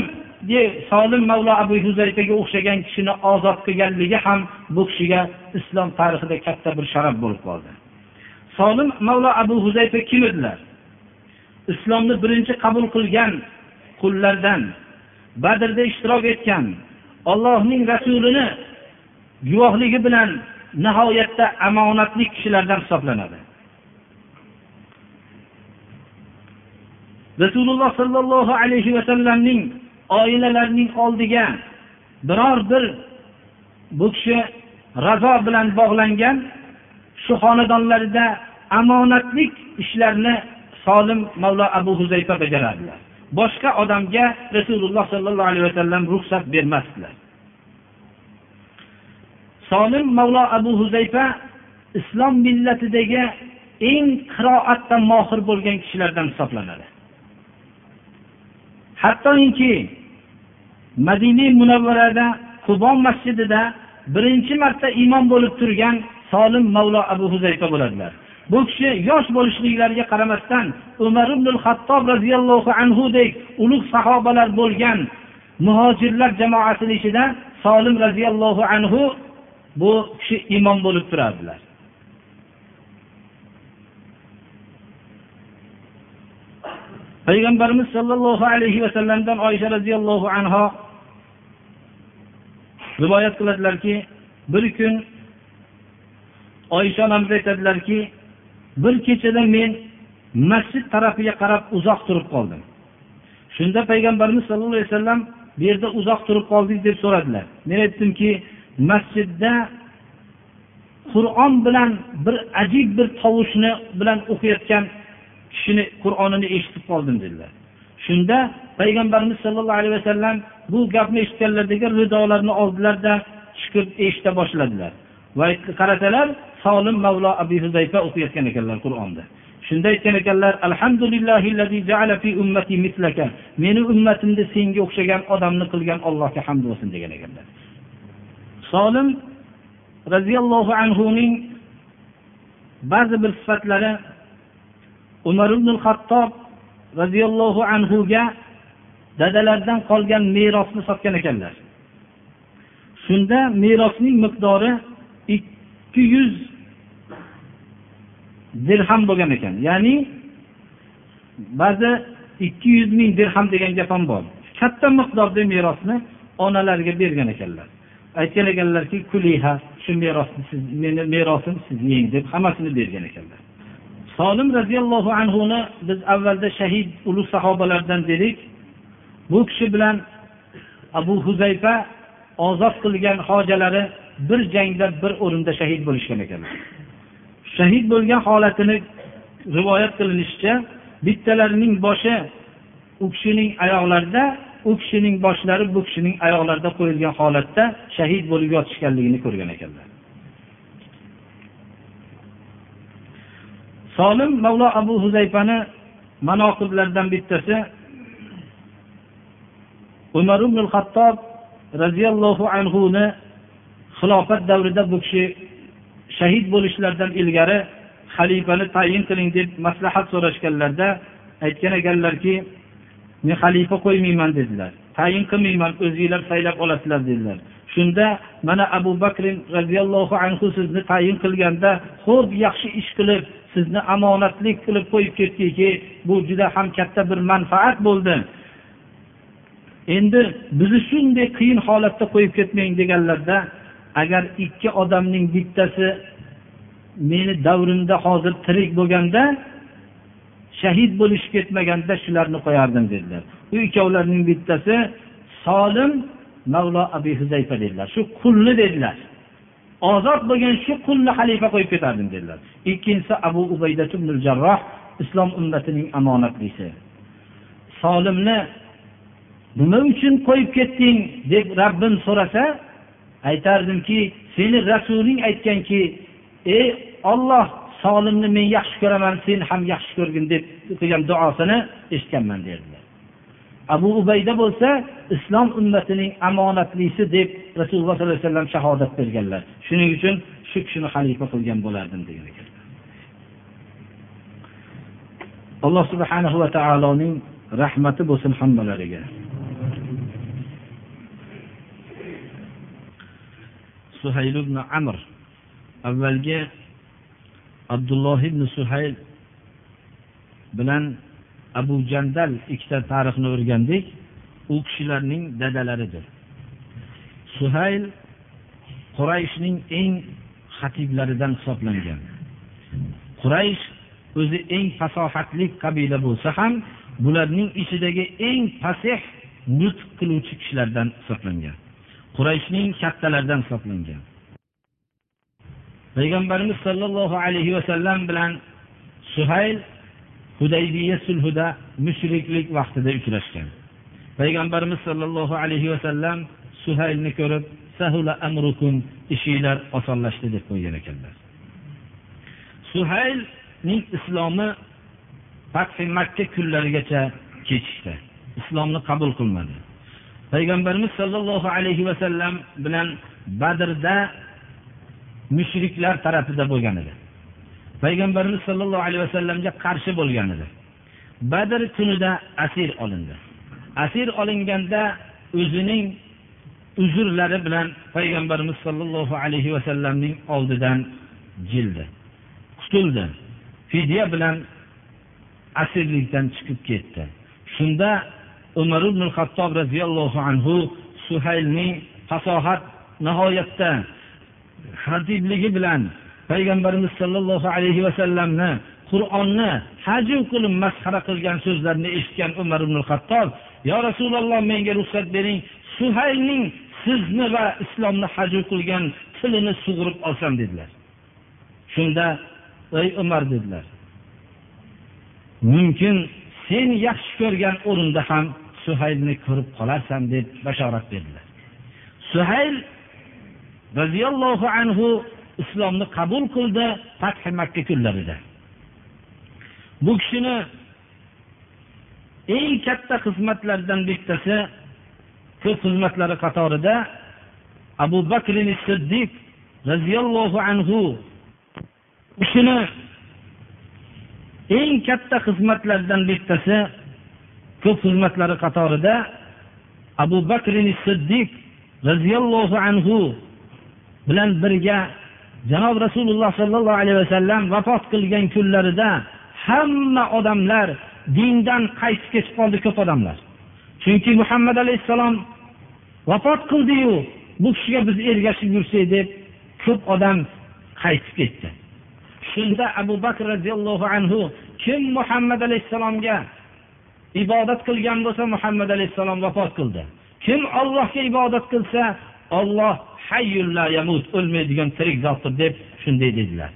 solim mavlo abu huzayfaga o'xshagan kishini ozod qilganligi ham bu kishiga islom tarixida katta bir sharaf bo'lib qoldi. Solim mavlo abu huzayfa kim edilar? Islomni birinchi qabul qilgan qullardan badrda ishtirok etgan ollohning rasulini guvohligi bilan nihoyatda omonatli kishilardan hisoblanadi. Rasululloh sollallohu alayhi vasallamning oilalarining oldiga biror bir bu kishi razo bilan bog'langan shu xonadonlarida omonatlik ishlarni solim mavlo abu huzayfa bajarardilar boshqa odamga rasululloh sollallohu alayhi vasallam ruxsat bermasdilar. Solim mavlo abu huzayfa islom millatidagi eng qiroatda mohir bo'lgan kishilardan hisoblanadi. Hattoki madina munavvarada qubon masjidida birinchi marta imom bo'lib turgan solim mavlo abu huzayfa bo'ladilar. Bu kishi yosh bo'lishliklariga qaramasdan umar ibn hattob roziyallohu anhudek ulug' sahobalar bo'lgan muhojirlar jamoasini ichida solim roziyallohu anhu bu kishi imom bo'lib turardilar. Payg'ambarimiz sollallohu alayhi vasallamdan oysha roziyallohu anho rivoyat qiladilarki bir kun oysha onamiz aytadilarki bir kechada men masjid tarafiga qarab uzoq turib qoldim. Shunda payg'ambarimiz sollallohu alayhi vasallam bu yerda uzoq turib qoldik deb so'radilar. Men aytdimki masjidda qur'on bilan bir ajib bir tovushni bilan o'qiyotgan kishini qur'onini eshitib qoldim dedilar. Shunda payg'ambarimiz sollallohu alayhi vasallam bu gapni eshitganlaridagi ridolarini oldilarda chiqib eshita boshladilar. Va qarasalar solim mavlo abu huzayfa o'qiyotgan ekanlar qur'onni shunda aytgan ekanlar meni ummatimda senga o'xshagan odamni qilgan allohga hamd bo'lsin degan ekanlar. Solim roziyallohu anhuning ba'zi bir sifatlari umar ibn hattob roziyallohu anhuga dadalaridan qolgan merosni sotgan ekanlar. Shunda merosning miqdori ikki yuz dirham bo'lgan ekan. Ya'ni ba'zi ikki yuz ming dirham degan gap ham bor. Katta miqdorda merosni onalariga bergan ekanlar. Aytgan ekanlarki kuliha shu merosni siz meni merosim siz yeng deb hammasini bergan ekanlar. Solim roziyallohu anhuni biz avvalda shahid ulug' sahobalardan dedik. Bu kishi bilan abu huzayfa ozod qilgan hojalari bir jangda bir o'rinda shahid bo'lishgan ekanlar shahid bo'lgan holatini rivoyat qilinishicha bittalarining boshi u kishining oyoqlarida u kishining boshlari bu kishining oyoqlarida qo'yilgan holatda shahid bo'lib yotishganligini ko'rgan ekanlar. Solim mavlo abu huzayfani manoqiblaridan bittasi umar ibn hattob roziyallohu anhuni xilofat davrida bu kishi shahid bo'lishlaridan ilgari xalifani tayin qiling deb maslahat so'rashganlarida aytgan ekanlarki men xalifa qo'ymayman dedilar. Tayin qilmayman o'zinglar saylab olasizlar dedilar. Shunda mana abu bakr roziyallohu anhu sizni tayin qilganda xo'p yaxshi ish qilib sizni omonatlik qilib qo'yib ketdiki bu juda ham katta bir manfaat bo'ldi. Endi bizni shunday qiyin holatda qo'yib ketmang deganlarda agar ikki odamning bittasi meni davrimda hozir tirik bo'lganda shahid bo'lishib ketmaganda shularni qo'yardim dedilar. U ikkovlarning bittasi solim mavlo abi huzayfa dedilar. Shu qulni dedilar. Ozod bo'lgan shu qulni xalifa qo'yib ketardim dedilar. Ikkinchisi abu ubayda jarroh islom ummatining omonatlisi solimni nima uchun qo'yib ketding? deb rabbim so'rasa aytardimki seni rasuling aytganki ey olloh solimni men yaxshi ko'raman sen ham yaxshi ko'rgin deb qilgan duosini eshitganman derdilar abu ubayda bo'lsa islom ummatining omonatlisi deb rasululloh sollallohu alayhi vasallam shahodat berganlar. Shuning uchun shu kishini xalifa qilgan bo'lardim degan ekanlar alloh subhanahu va taoloning rahmati bo'lsin hammalariga. Suhayl ibn amr. Avvalgi abdulloh ibn suhayl bilan abu jandal ikkita tarixni o'rgandik. U kishilarning dadalaridir. Suhayl qurayshning eng xatiblaridan hisoblangan. Quraysh o'zi eng fasohatli qabila bo'lsa ham bularning ichidagi eng fasih nutq qiluvchi kishilardan hisoblangan. Qurayshning kattalaridan hisoblangan. Payg'ambarimiz sollallohu alayhi vasallam bilan suhayl hudaybiya sulhida mushriklik vaqtida uchrashgan. Payg'ambarimiz sollallohu alayhi vasallam suhaylni ko'rib sahula amrukum ishinglar osonlashdi deb qo'ygan ekanlar. Suhaylning islomi fathi makka kunlarigacha kechikdi islomni qabul qilmadi. Payg'ambarimiz sollallohu alayhi vasallam bilan badrda mushriklar tarafida bo'lgan edi. Payg'ambarimiz sollallohu alayhi vasallamga qarshi bo'lgan edi. Badr kunida asir olindi. Asir olinganda o'zining uzrlari bilan payg'ambarimiz sollallohu alayhi vasallamning oldidan jildi qutuldi. Fidya bilan asirlikdan chiqib ketdi. Shunda umar ibn hattob roziyallohu anhu suhaylning fasohat nihoyatda xatibligi bilan payg'ambarimiz sollallohu alayhi vasallamni qur'onni haju qilib masxara qilgan so'zlarni eshitgan umar ibn hattob yo rasululloh menga ruxsat bering suhaylning sizni va islomni haju qilgan tilini sug'urib olsam dedilar. Shunda ey umar dedilar. Mumkin sen yaxshi ko'rgan o'rinda ham suhaylni ko'rib qolarsan deb bashorat berdilar. Suhayl roziyallohu anhu islomni qabul qildi fathi makka kunlarida. Bu kishini eng katta xizmatlaridan bittasi ko'p xizmatlari qatorida abu bakr siddiq roziyallohu anhu u kishini eng katta xizmatlaridan bittasi ko'p xizmatlari qatorida abu bakr siddiq roziyallohu anhu bilan birga janob rasululloh sollallohu alayhi vasallam vafot qilgan kunlarida hamma odamlar dindan qaytib ketib qoldi ko'p odamlar. Chunki muhammad alayhissalom vafot qildiyu bu kishiga biz ergashib yursak deb ko'p odam qaytib ketdi. Shunda abu bakr roziyallohu anhu kim muhammad alayhissalomga ibodat qilgan bo'lsa muhammad alayhissalom vafot qildi. Kim ollohga ibodat qilsa olloh yamut o'lmaydigan tirik zotdir deb shunday dedilar.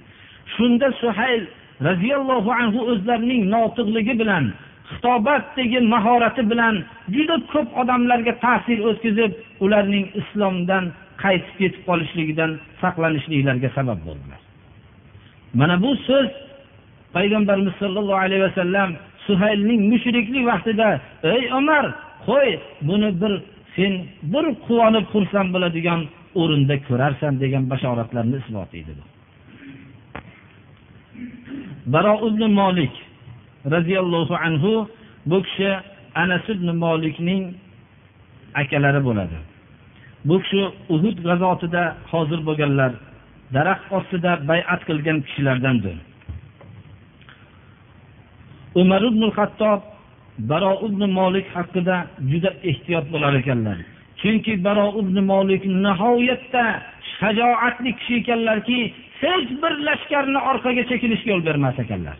Shunda suhayl roziyallohu anhu o'zlarining notiqligi bilan xitobatdagi mahorati bilan juda ko'p odamlarga ta'sir o'tkazib ularning islomdan qaytib ketib qolishligidan saqlanishliklariga sabab bo'ldilar. Mana bu so'z payg'ambarimiz sollallohu alayhi vasallam suhaylning mushriklik vaqtida ey umar qo'y buni bir sen bir quvonib xursand bo'ladigan o'rinda ko'rarsan degan bashoratlarni isbot edi baro ibn molik roziyallohu anhu bu kishi anas ibn molikning akalari bo'ladi. Bu kishi uhud g'azotida hozir bo'lganlar daraxt ostida bayat qilgan kishilardandir. Umar ibn hattob baro ibn molik haqida juda ehtiyot bo'lar ekanlar. Chunki baro ibn molik nihoyatda shajoatli kishi ekanlarki hech bir lashkarni orqaga chekinishga yo'l bermas ekanlar.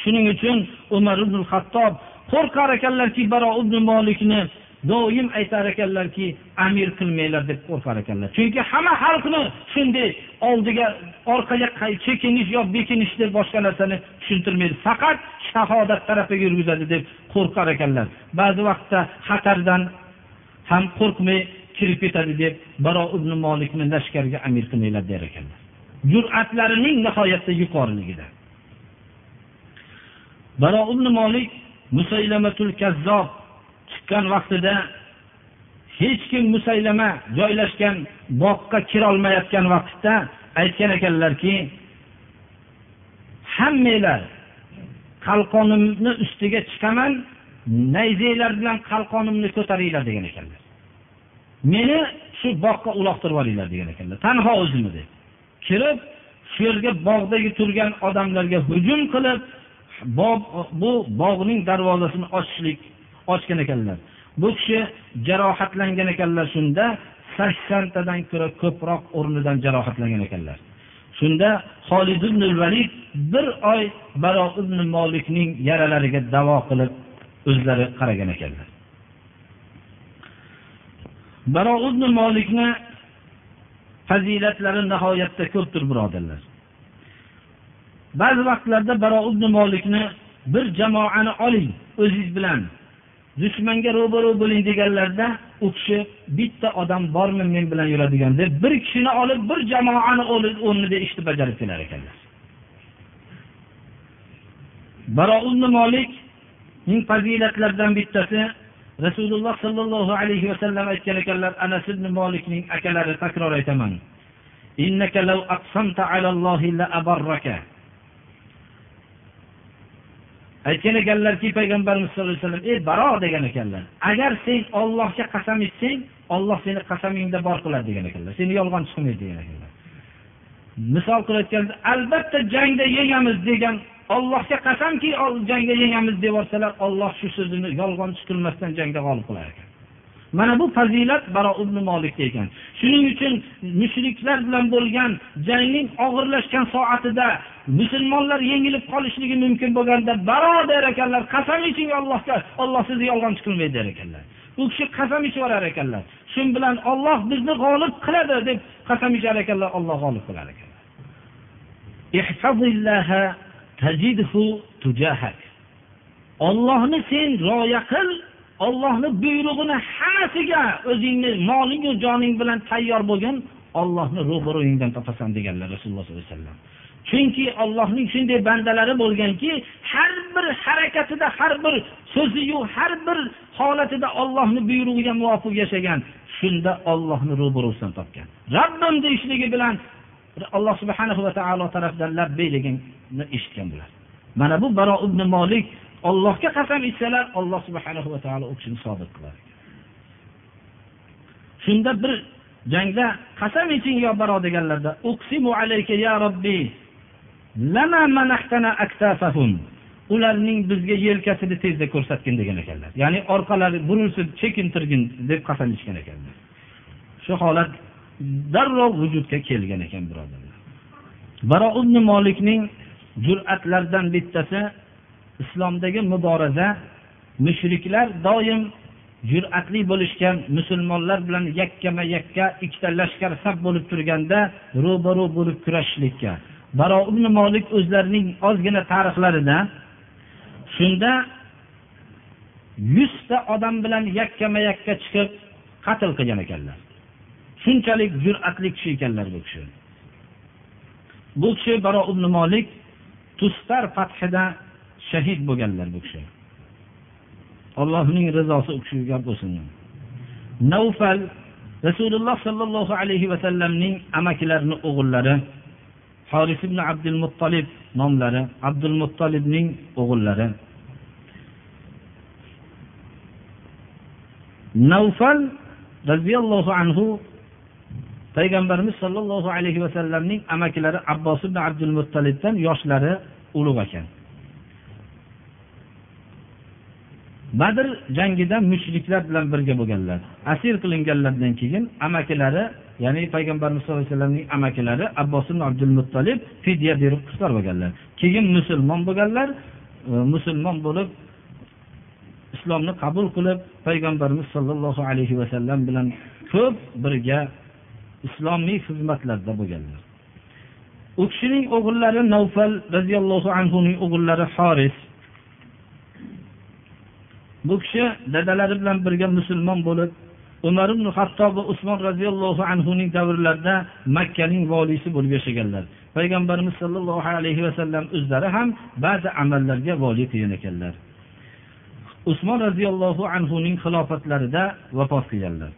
Shuning uchun umar ibn hattob qo'rqar ekanlarki baro ibn molikni doim aytar ekanlarki amir qilmanglar deb qo'rqar ekanlar. Chunki hamma xalqni shunday oldiga orqaga chekinish yo bekinish deb boshqa narsani tushuntirmaydi. Faqat shahodat tarafiga yurgizadi deb qo'rqar ekanlar. Ba'zi vaqtda xatardan ham qo'rqmay kirib ketadi deb baro ibn molikni lashkarga amir qilmanglar der ekanlar. Jur'atlarining nihoyatda yuqoriligida. Baro ibn molik musaylamatul kazzob chiqqan vaqtida hech kim musaylama joylashgan bog'ga kirolmayotgan vaqtda aytgan ekanlarki hammanglar qalqonimni ustiga chiqaman nayzanglar bilan qalqonimni ko'taringlar degan ekanlar. Meni shu bog'ga uloqtirib yuboringlar degan ekanlar. Tanho o'zimni deb kirib shu yerga bog'dagi turgan odamlarga hujum qilib bog' bu bog'ning darvozasini ochishlik ochgan ekanlar. Bu kishi jarohatlangan ekanlar shunda saksontadan ko'ra ko'proq o'rnidan jarohatlangan ekanlar. Shunda holid ibn valid bir oy baro ibn molikning yaralariga davo qilib o'zlari qaragan ekanlar. Baro ibn molikni fazilatlari nihoyatda ko'pdir birodarlar. Ba'zi vaqtlarda baro ibn molikni bir jamoani oling o'zingiz bilan dushmanga ro'baro bo'ling deganlarida u kishi bitta odam bormi men bilan yuradigan? deb bir kishini olib bir jamoani o'rnida ishni bajarib kelar ekanlar baro molikning fazilatlaridan bittasi rasululloh sollallohu alayhi vasallam aytgan ekanlar anas ibn molikning akalari takror aytaman. Aytgan ekanlarki payg'ambarimiz sallallohu alayhi vasallam ey baro degan ekanlar. Agar sen ollohga qasam ichsang olloh seni qasamingda bor qiladi degan ekanlar. Seni yolg'onchi qilmaydi degan ekanlar. Misol qilayotganda albatta jangda yengamiz degan ollohga qasamki jangda yengamiz deb yuborsalar olloh shu so'zini yolg'onchi qilmasdan jangda g'olib qilar ekan. Mana bu fazilat baro ibn molikda ekan. Shuning uchun mushriklar bilan bo'lgan jangning og'irlashgan soatida musulmonlar yengilib qolishligi mumkin bo'lganda baro der ekanlar qasam iching allohga olloh sizni yolg'onchi qilmaydi der ekanlar. U kishi qasam ichib yuborar ekanlar. Shu bilan olloh bizni g'olib qiladi deb qasam ichar ekanlar olloh g'olib qilar ekanlar. Ollohni sen rioya qil ollohni buyrug'ini hammasiga o'zingni molingu joning bilan tayyor bo'lgin ollohni ro'baro'yingdan topasan deganlar rasululloh sollallohu alayhi vasallam. Chunki ollohning shunday bandalari bo'lganki har bir harakatida har bir so'ziyu har bir holatida ollohni buyrug'iga muvofiq yashagan shunda ollohni ro'barusidan topgan. Robbim deyishligi bilan alloh subhanahu va taolo tarafidan labbay deganni eshitgan bular mana bu baro ibn molik ollohga qasam ichsalar alloh subhanahu va taolo u kishini sodiq qilar. shunda bir jangda qasam iching yo baro deganlarda uqsimu alayka ya robbi lama manahtana aktafahum. Ularning bizga yelkasini tezda ko'rsatgin degan ekanlar. Ya'ni orqalari burilsin chekintirgin deb qasam ichgan ekanlar. Shu holat darrov vujudga kelgan ekan birodarlar. Baro ibn molikning jur'atlaridan bittasi islomdagi muboraza mushriklar doim jur'atli bo'lishgan musulmonlar bilan yakkama yakka ikkita lashkar saf bo'lib turganda ro'baro bo'lib kurashishlikka. Baro ibn molik o'zlarining ozgina tarixlarida shunda yuzta odam bilan yakkama yakka chiqib qatl qilgan ekanlar. Shunchalik jur'atli kishi ekanlar bu kishi. Bu kishi baro ibn molik tustar fathida shahid bo'lganlar bu kishi. Allohning rizosi u kishiga bo'lsin. Navfal rasululloh sollallohu alayhi vasallamning amakilarini o'g'illari horis ibn abdul muttolib nomlari abdul muttolibning o'g'illari. Navfal roziyallohu anhu payg'ambarimiz sollallohu alayhi vasallamning amakilari abbos ibn abdul muttalibdan yoshlari ulug' ekan. Badr jangida mushriklar bilan birga bo'lganlar. Asir qilinganlardan keyin amakilari ya'ni payg'ambarimiz sallallohu alayhi vasallamning amakilari abbos ibn abdul muttolib fidya berib qutqarib olganlar keyin musulmon bo'lganlar e, musulmon bo'lib islomni qabul qilib payg'ambarimiz sollallohu alayhi vasallam bilan ko'p birga islomiy xizmatlarda bo'lganlar. U kishining o'g'illari navfal roziyallohu anhuning o'g'illari horis bu kishi dadalari bilan birga musulmon bo'lib umar ibn hattob va usmon roziyallohu anhuning davrlarida makkaning voliysi bo'lib yashaganlar. Payg'ambarimiz sollallohu alayhi vasallam o'zlari ham ba'zi amallarga voliy qilgan ekanlar. Usmon roziyallohu anhuning xilofatlarida vafot qilganlar.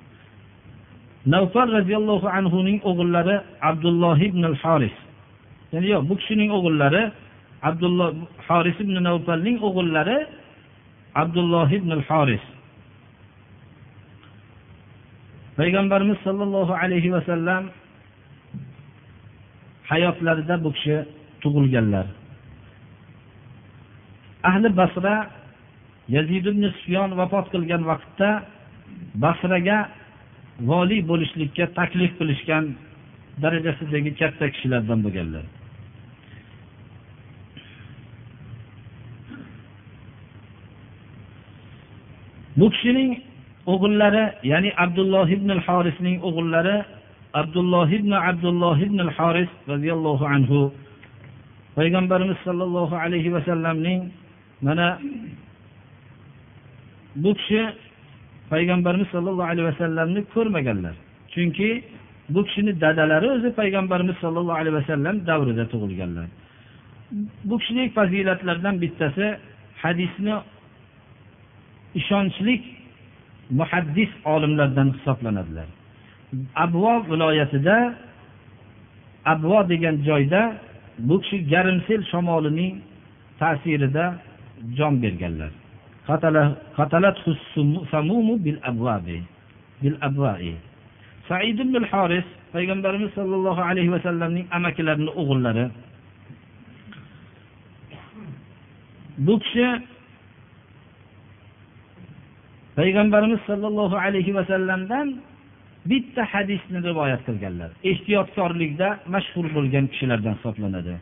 Navfar roziyallohu anhuning o'g'illari abdulloh ibn al horis ya'ni yo'q bu kishining o'g'illari abdulloh horis ibn navfalning o'g'illari abdulloh ibn al horis payg'ambarimiz sollallohu alayhi vasallam hayotlarida bu kishi tug'ilganlar. Ahli basra yazid ibn sufyon vafot qilgan vaqtda basraga voliy bo'lishlikka taklif qilishgan darajasidagi katta kishilardan bo'lganlar. Bu kishining o'g'illari ya'ni abdulloh ibn horisning o'g'illari abdulloh ibn abdulloh ibn horis roziyallohu anhu. Payg'ambarimiz sollallohu alayhi vasallamning mana bu kishi payg'ambarimiz sollallohu alayhi vasallamni ko'rmaganlar. Chunki bu kishini dadalari o'zi payg'ambarimiz sollallohu alayhi vasallam davrida tug'ilganlar. Bu kishining fazilatlaridan bittasi hadisni ishonchli muhaddis olimlardan hisoblanadilar. Abvo viloyatida abvo degan joyda bu kishi garmsel shamolining ta'sirida jon berganlar. Said ibn horis payg'ambarimiz sollallohu alayhi vasallamning amakilarini o'g'illari. Bu kishi payg'ambarimiz sollallohu alayhi vasallamdan bitta hadisni rivoyat qilganlar. Ehtiyotkorlikda mashhur bo'lgan kishilardan hisoblanadi.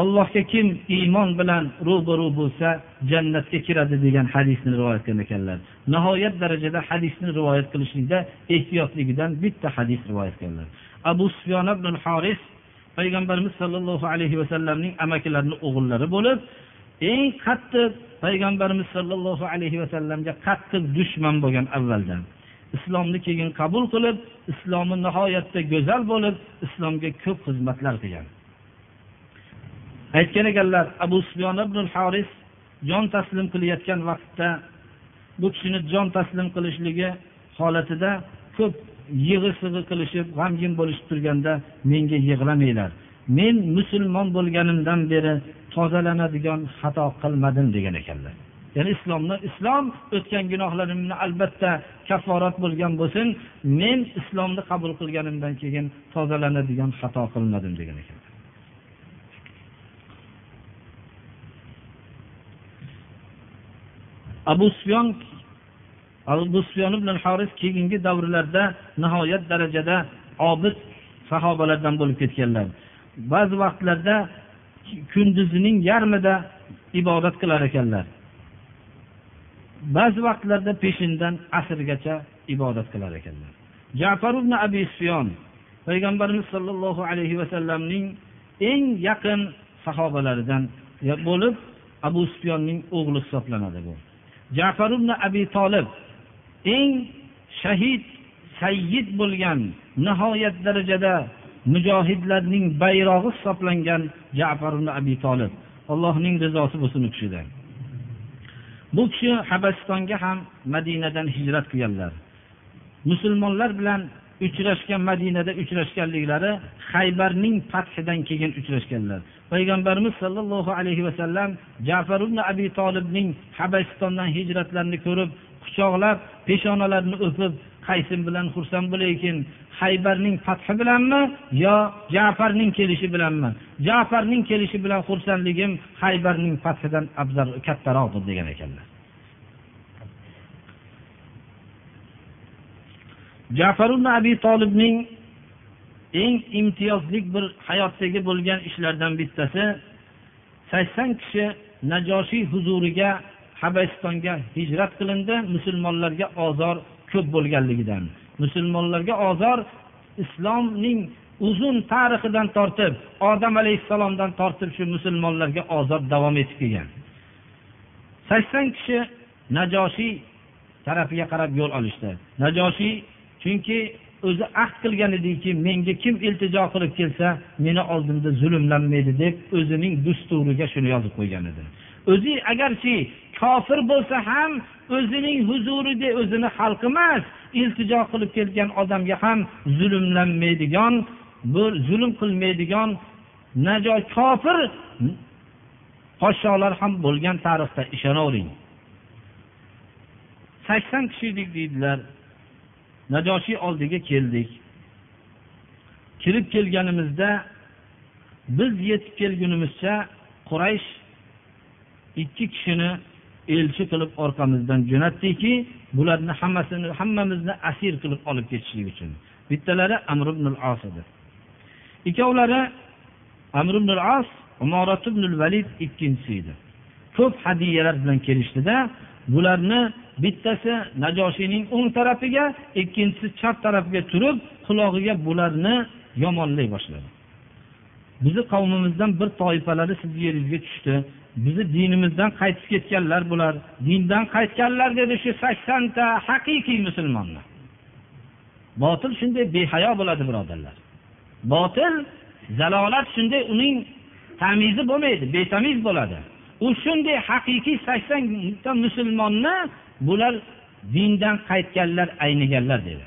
Allohga kim iymon bilan ro'baru bo'lsa jannatga kiradi degan hadisni rivoyat qilgan ekanlar. Nihoyat darajada hadisni rivoyat qilishlikda ehtiyotligidan bitta hadis rivoyat qilganlar. Abu sufyon ibn horis payg'ambarimiz sollallohu alayhi vasallamning amakilarini o'g'illari bo'lib eng qattiq payg'ambarimiz sollallohu alayhi vasallamga qattiq dushman bo'lgan avvaldan. Islomni keyin qabul qilib islomi nihoyatda go'zal bo'lib islomga ko'p xizmatlar qilgan. Aytgan ekanlar abu sufyon ibn haris jon taslim qilayotgan vaqtda bu kishini jon taslim qilishligi holatida ko'p yig'i sig'i qilishib g'amgin bo'lishib turganda menga yig'lamanglar. Men musulmon bo'lganimdan beri tozalanadigan xato qilmadim degan ekanlar. Ya'ni islomni islom o'tgan gunohlarimni albatta kafforat bo'lgan bo'lsin men islomni qabul qilganimdan keyin tozalanadigan xato qilmadim degan ekan abu sufyon abu sufyon ibn haris keyingi davrlarda nihoyat darajada obid sahobalardan bo'lib ketganlar. Ba'zi vaqtlarda kunduzining yarmida ibodat qilar ekanlar. Ba'zi vaqtlarda peshindan asrgacha ibodat qilar ekanlar. Jafar ibn abi sufyon payg'ambarimiz sollallohu alayhi vasallamning eng yaqin sahobalaridan bo'lib abu sufyonning o'g'li hisoblanadi bu. Jafar ibn abi tolib eng shahid sayyid bo'lgan nihoyat darajada mujohidlarning bayrog'i hisoblangan jafar ibn abi tolib allohning rizosi bo'lsin u kishidan. Bu kishi habasistonga ham madinadan hijrat qilganlar. Musulmonlar bilan uchrashgan madinada uchrashganliklari haybarning fathidan keyin uchrashganlar. Payg'ambarimiz sollallohu alayhi vasallam jafar ibn abi tolibning habasistondan hijratlarini ko'rib quchoqlab peshonalarini o'pib qaysim bilan xursand bo'laykin haybarning fathi bilanmi yo jafarning kelishi bilanmi? Jafarning kelishi bilan xursandligim haybarning fathidan afzal kattaroqdir degan ekanlar. Jafar ibn abi tolibning eng imtiyozli bir hayotdagi bo'lgan ishlardan bittasi sakson kishi najoshiy huzuriga habasistonga hijrat qilindi musulmonlarga ozor ko'p bo'lganligidan. Musulmonlarga ozor islomning uzun tarixidan tortib odam alayhissalomdan tortib shu musulmonlarga ozor davom etib kelgan. Sakson kishi najoshiy tarafiga qarab yo'l olishdi. Najoshiy chunki o'zi ahd qilgan ediki menga kim iltijo qilib kelsa meni oldimda zulmlanmaydi deb o'zining dusturiga shuni yozib qo'ygan edi. O'zi agarchi kofir bo'lsa ham o'zining huzurida o'zini xalqi emas iltijo qilib kelgan odamga ham zulmlanmaydigan bu zulm qilmaydigan najo kofir podsholar ham bo'lgan tarixda ishonavering sakson kishi edik deydilar najoshiy oldiga keldik. Kirib kelganimizda biz yetib kelgunimizcha quraysh ikki kishini elchi qilib orqamizdan jo'natdiki bularni hammasini hammamizni asir qilib olib ketishlik uchun. Bittalari amr ibn as edi. Ikkovlari amr ibn as umorat ibn valid ikkinchisi edi. Ko'p hadiyalar bilan kelishdida bularni bittasi najoshiyning o'ng tarafiga ikkinchisi chap tarafiga turib qulog'iga bularni yomonlay boshladi. Bizni qavmimizdan bir toifalari sizni yeringizga tushdi. Bizni dinimizdan qaytib ketganlar bular. Dindan qaytganlar dedi shu saksonta haqiqiy musulmonlar. Botil shunday behayo bo'ladi birodarlar. Botil zalolat shunday uning tamizi bo'lmaydi betamiz bo'ladi. U shunday haqiqiy saksonta musulmonni bular dindan qaytganlar ayniganlar dedi.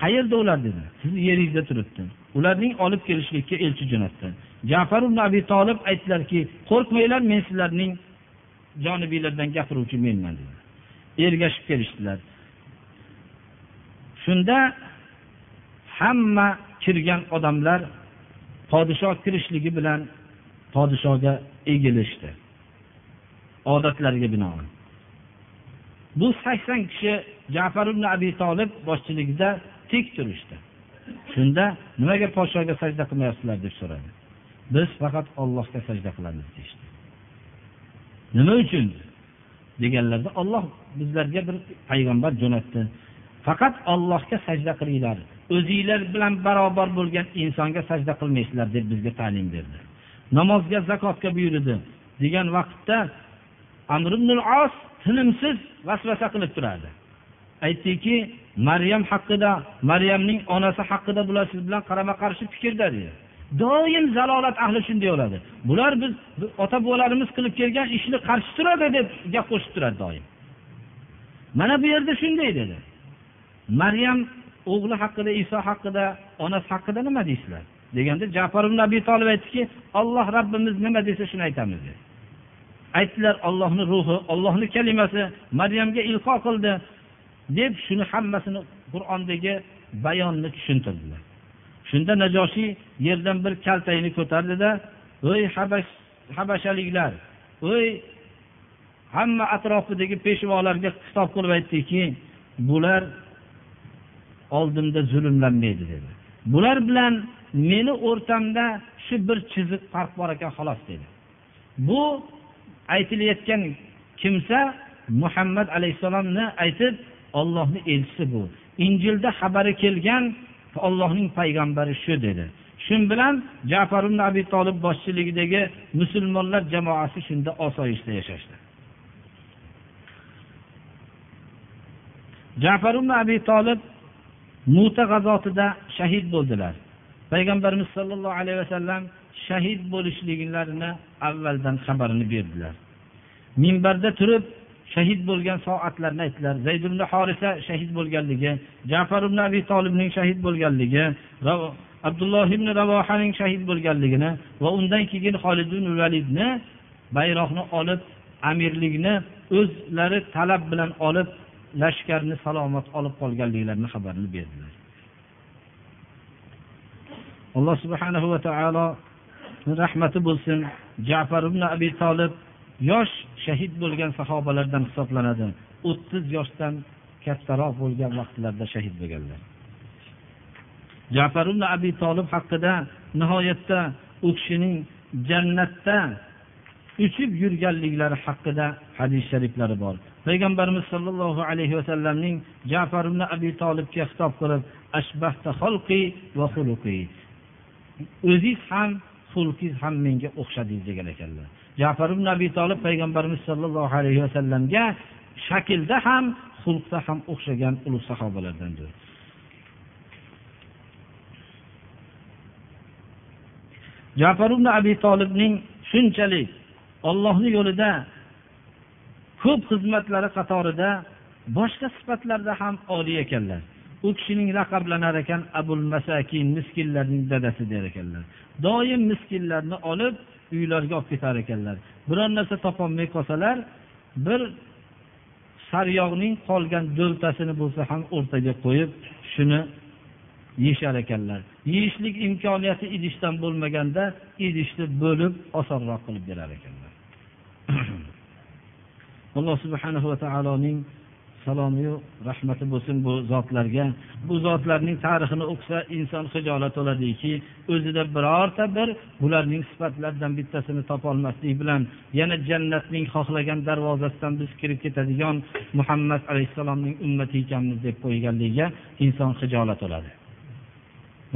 Qayerda ular dedi? Sizni yeringizda turibdi. Ularning olib kelishlikka elchi jo'natdi. Jafar ibn abi tolib aytdilarki qo'rqmanglar men sizlarning jonibiylardan gapiruvchi menman dedi. Ergashib kelishdilar. Shunda hamma kirgan odamlar podshoh kirishligi bilan podshohga egilishdi. Odatlariga binoan. Bu sakson kishi jafar ibn abi tolib boshchiligida tik turishdi. Shunda nimaga podshohga sajda qilmayapsizlar deb so'radi. Biz faqat ollohga sajda qilamiz deyishdi. Nima uchun? Deganlarda olloh bizlarga bir payg'ambar jo'natdi. Faqat ollohga sajda qilinglar. O'zinglar bilan barobar bo'lgan insonga sajda qilmaysizlar deb bizga ta'lim berdi. Namozga zakotga buyurdi degan vaqtda amr ibn os tinimsiz vasvasa qilib turardi. Aytdiki maryam haqida maryamning onasi haqida bular siz bilan qarama qarshi fikrda dedi. Doim zalolat ahli shunday bo'ladi. Bular biz ota bobolarimiz qilib kelgan ishni qarshi turadi deb gap qo'shib turadi doim. Mana bu yerda shunday dedi. Maryam o'g'li haqida iso haqida onasi haqida nima deysizlar deganda jafar ibn abi tolib aytdiki olloh rabbimiz nima desa shuni aytamiz dedi. Aytdilar ollohni ruhi ollohni kalimasi maryamga ilho qildi deb shuni hammasini qur'ondagi bayonni tushuntirdilar. Shunda najoshiy yerdan bir kaltakni ko'tardida ey habash habashaliklar ey hamma atrofidagi peshvolarga xitob qilib aytdiki bular oldimda zulmlanmaydi dedi. Bular bilan meni o'rtamda shu bir chiziq farq bor ekan xolos dedi. Bu aytilayotgan kimsa muhammad alayhissalomni aytib ollohni elchisi bu. Injilda xabari kelgan ollohning payg'ambari shu dedi. Shu bilan jafar ibn abi tolib boshchiligidagi musulmonlar jamoasi shunda osoyishta yashashdi. Jafar ibn abi tolib muta g'azotida shahid bo'ldilar. Payg'ambarimiz sollallohu alayhi vasallam shahid bo'lishliklarini avvaldan xabarini berdilar. Minbarda turib shahid bo'lgan soatlarni aytdilar. Zayd ibn horisa shahid bo'lganligi jafar ibn abi tolibning shahid bo'lganligi va abdulloh ibn ravohaning shahid bo'lganligini va undan keyin holid ibn validni bayroqni olib amirlikni o'zlari talab bilan olib lashkarni salomat olib qolganliklarini xabarini berdilar. Alloh subhanahu va taolo rahmati bo'lsin. Jafar ibn abi tolib yosh shahid bo'lgan sahobalardan hisoblanadi. O'ttiz yoshdan kattaroq bo'lgan vaqtlarda shahid bo'lganlar. Jafar ibn abi tolib haqida nihoyatda u kishining jannatda uchib yurganliklari haqida hadis shariflari bor. Payg'ambarimiz sollallohu alayhi vasallamning jafar ibn abi tolibga xitob qilib ashbahta xalqi va xuluqi. O'ziz ham xulqiz ham menga o'xshadingiz degan ekanlar. Jafar ibn abi tolib payg'ambarimiz sollallohu alayhi vasallamga shaklda ham xulqda ham o'xshagan ulug' sahobalardandir jafar ibn abi tolibning shunchalik ollohni yo'lida ko'p xizmatlari qatorida boshqa sifatlarda ham oliy ekanlar. U kishining laqablanar ekan abul masakin miskinlarning dadasi der ekanlar. Doim miskinlarni olib uylariga olib ketar ekanlar. Biror narsa topolmay qolsalar bir saryog'ning qolgan do'ltasini bo'lsa ham o'rtaga qo'yib shuni yeyishar ekanlar. Yeyishlik imkoniyati idishdan bo'lmaganda idishni bo'lib osonroq qilib berar ekanlar. Alloh subhanahu va taoloning salomiyu rahmati bo'lsin bu zotlarga. Bu zotlarning tarixini o'qisa inson hijolat bo'ladiki o'zida birorta bir bularning sifatlaridan bittasini topolmaslik bilan yana jannatning xohlagan darvozasidan biz kirib ketadigan muhammad alayhissalomning ummati ekanmiz deb qo'yganligiga inson hijolat bo'ladi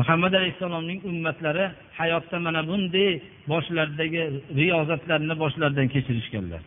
muhammad alayhissalomning ummatlari hayotda mana bunday boshlaridagi riyozatlarni boshlaridan kechirishganlar.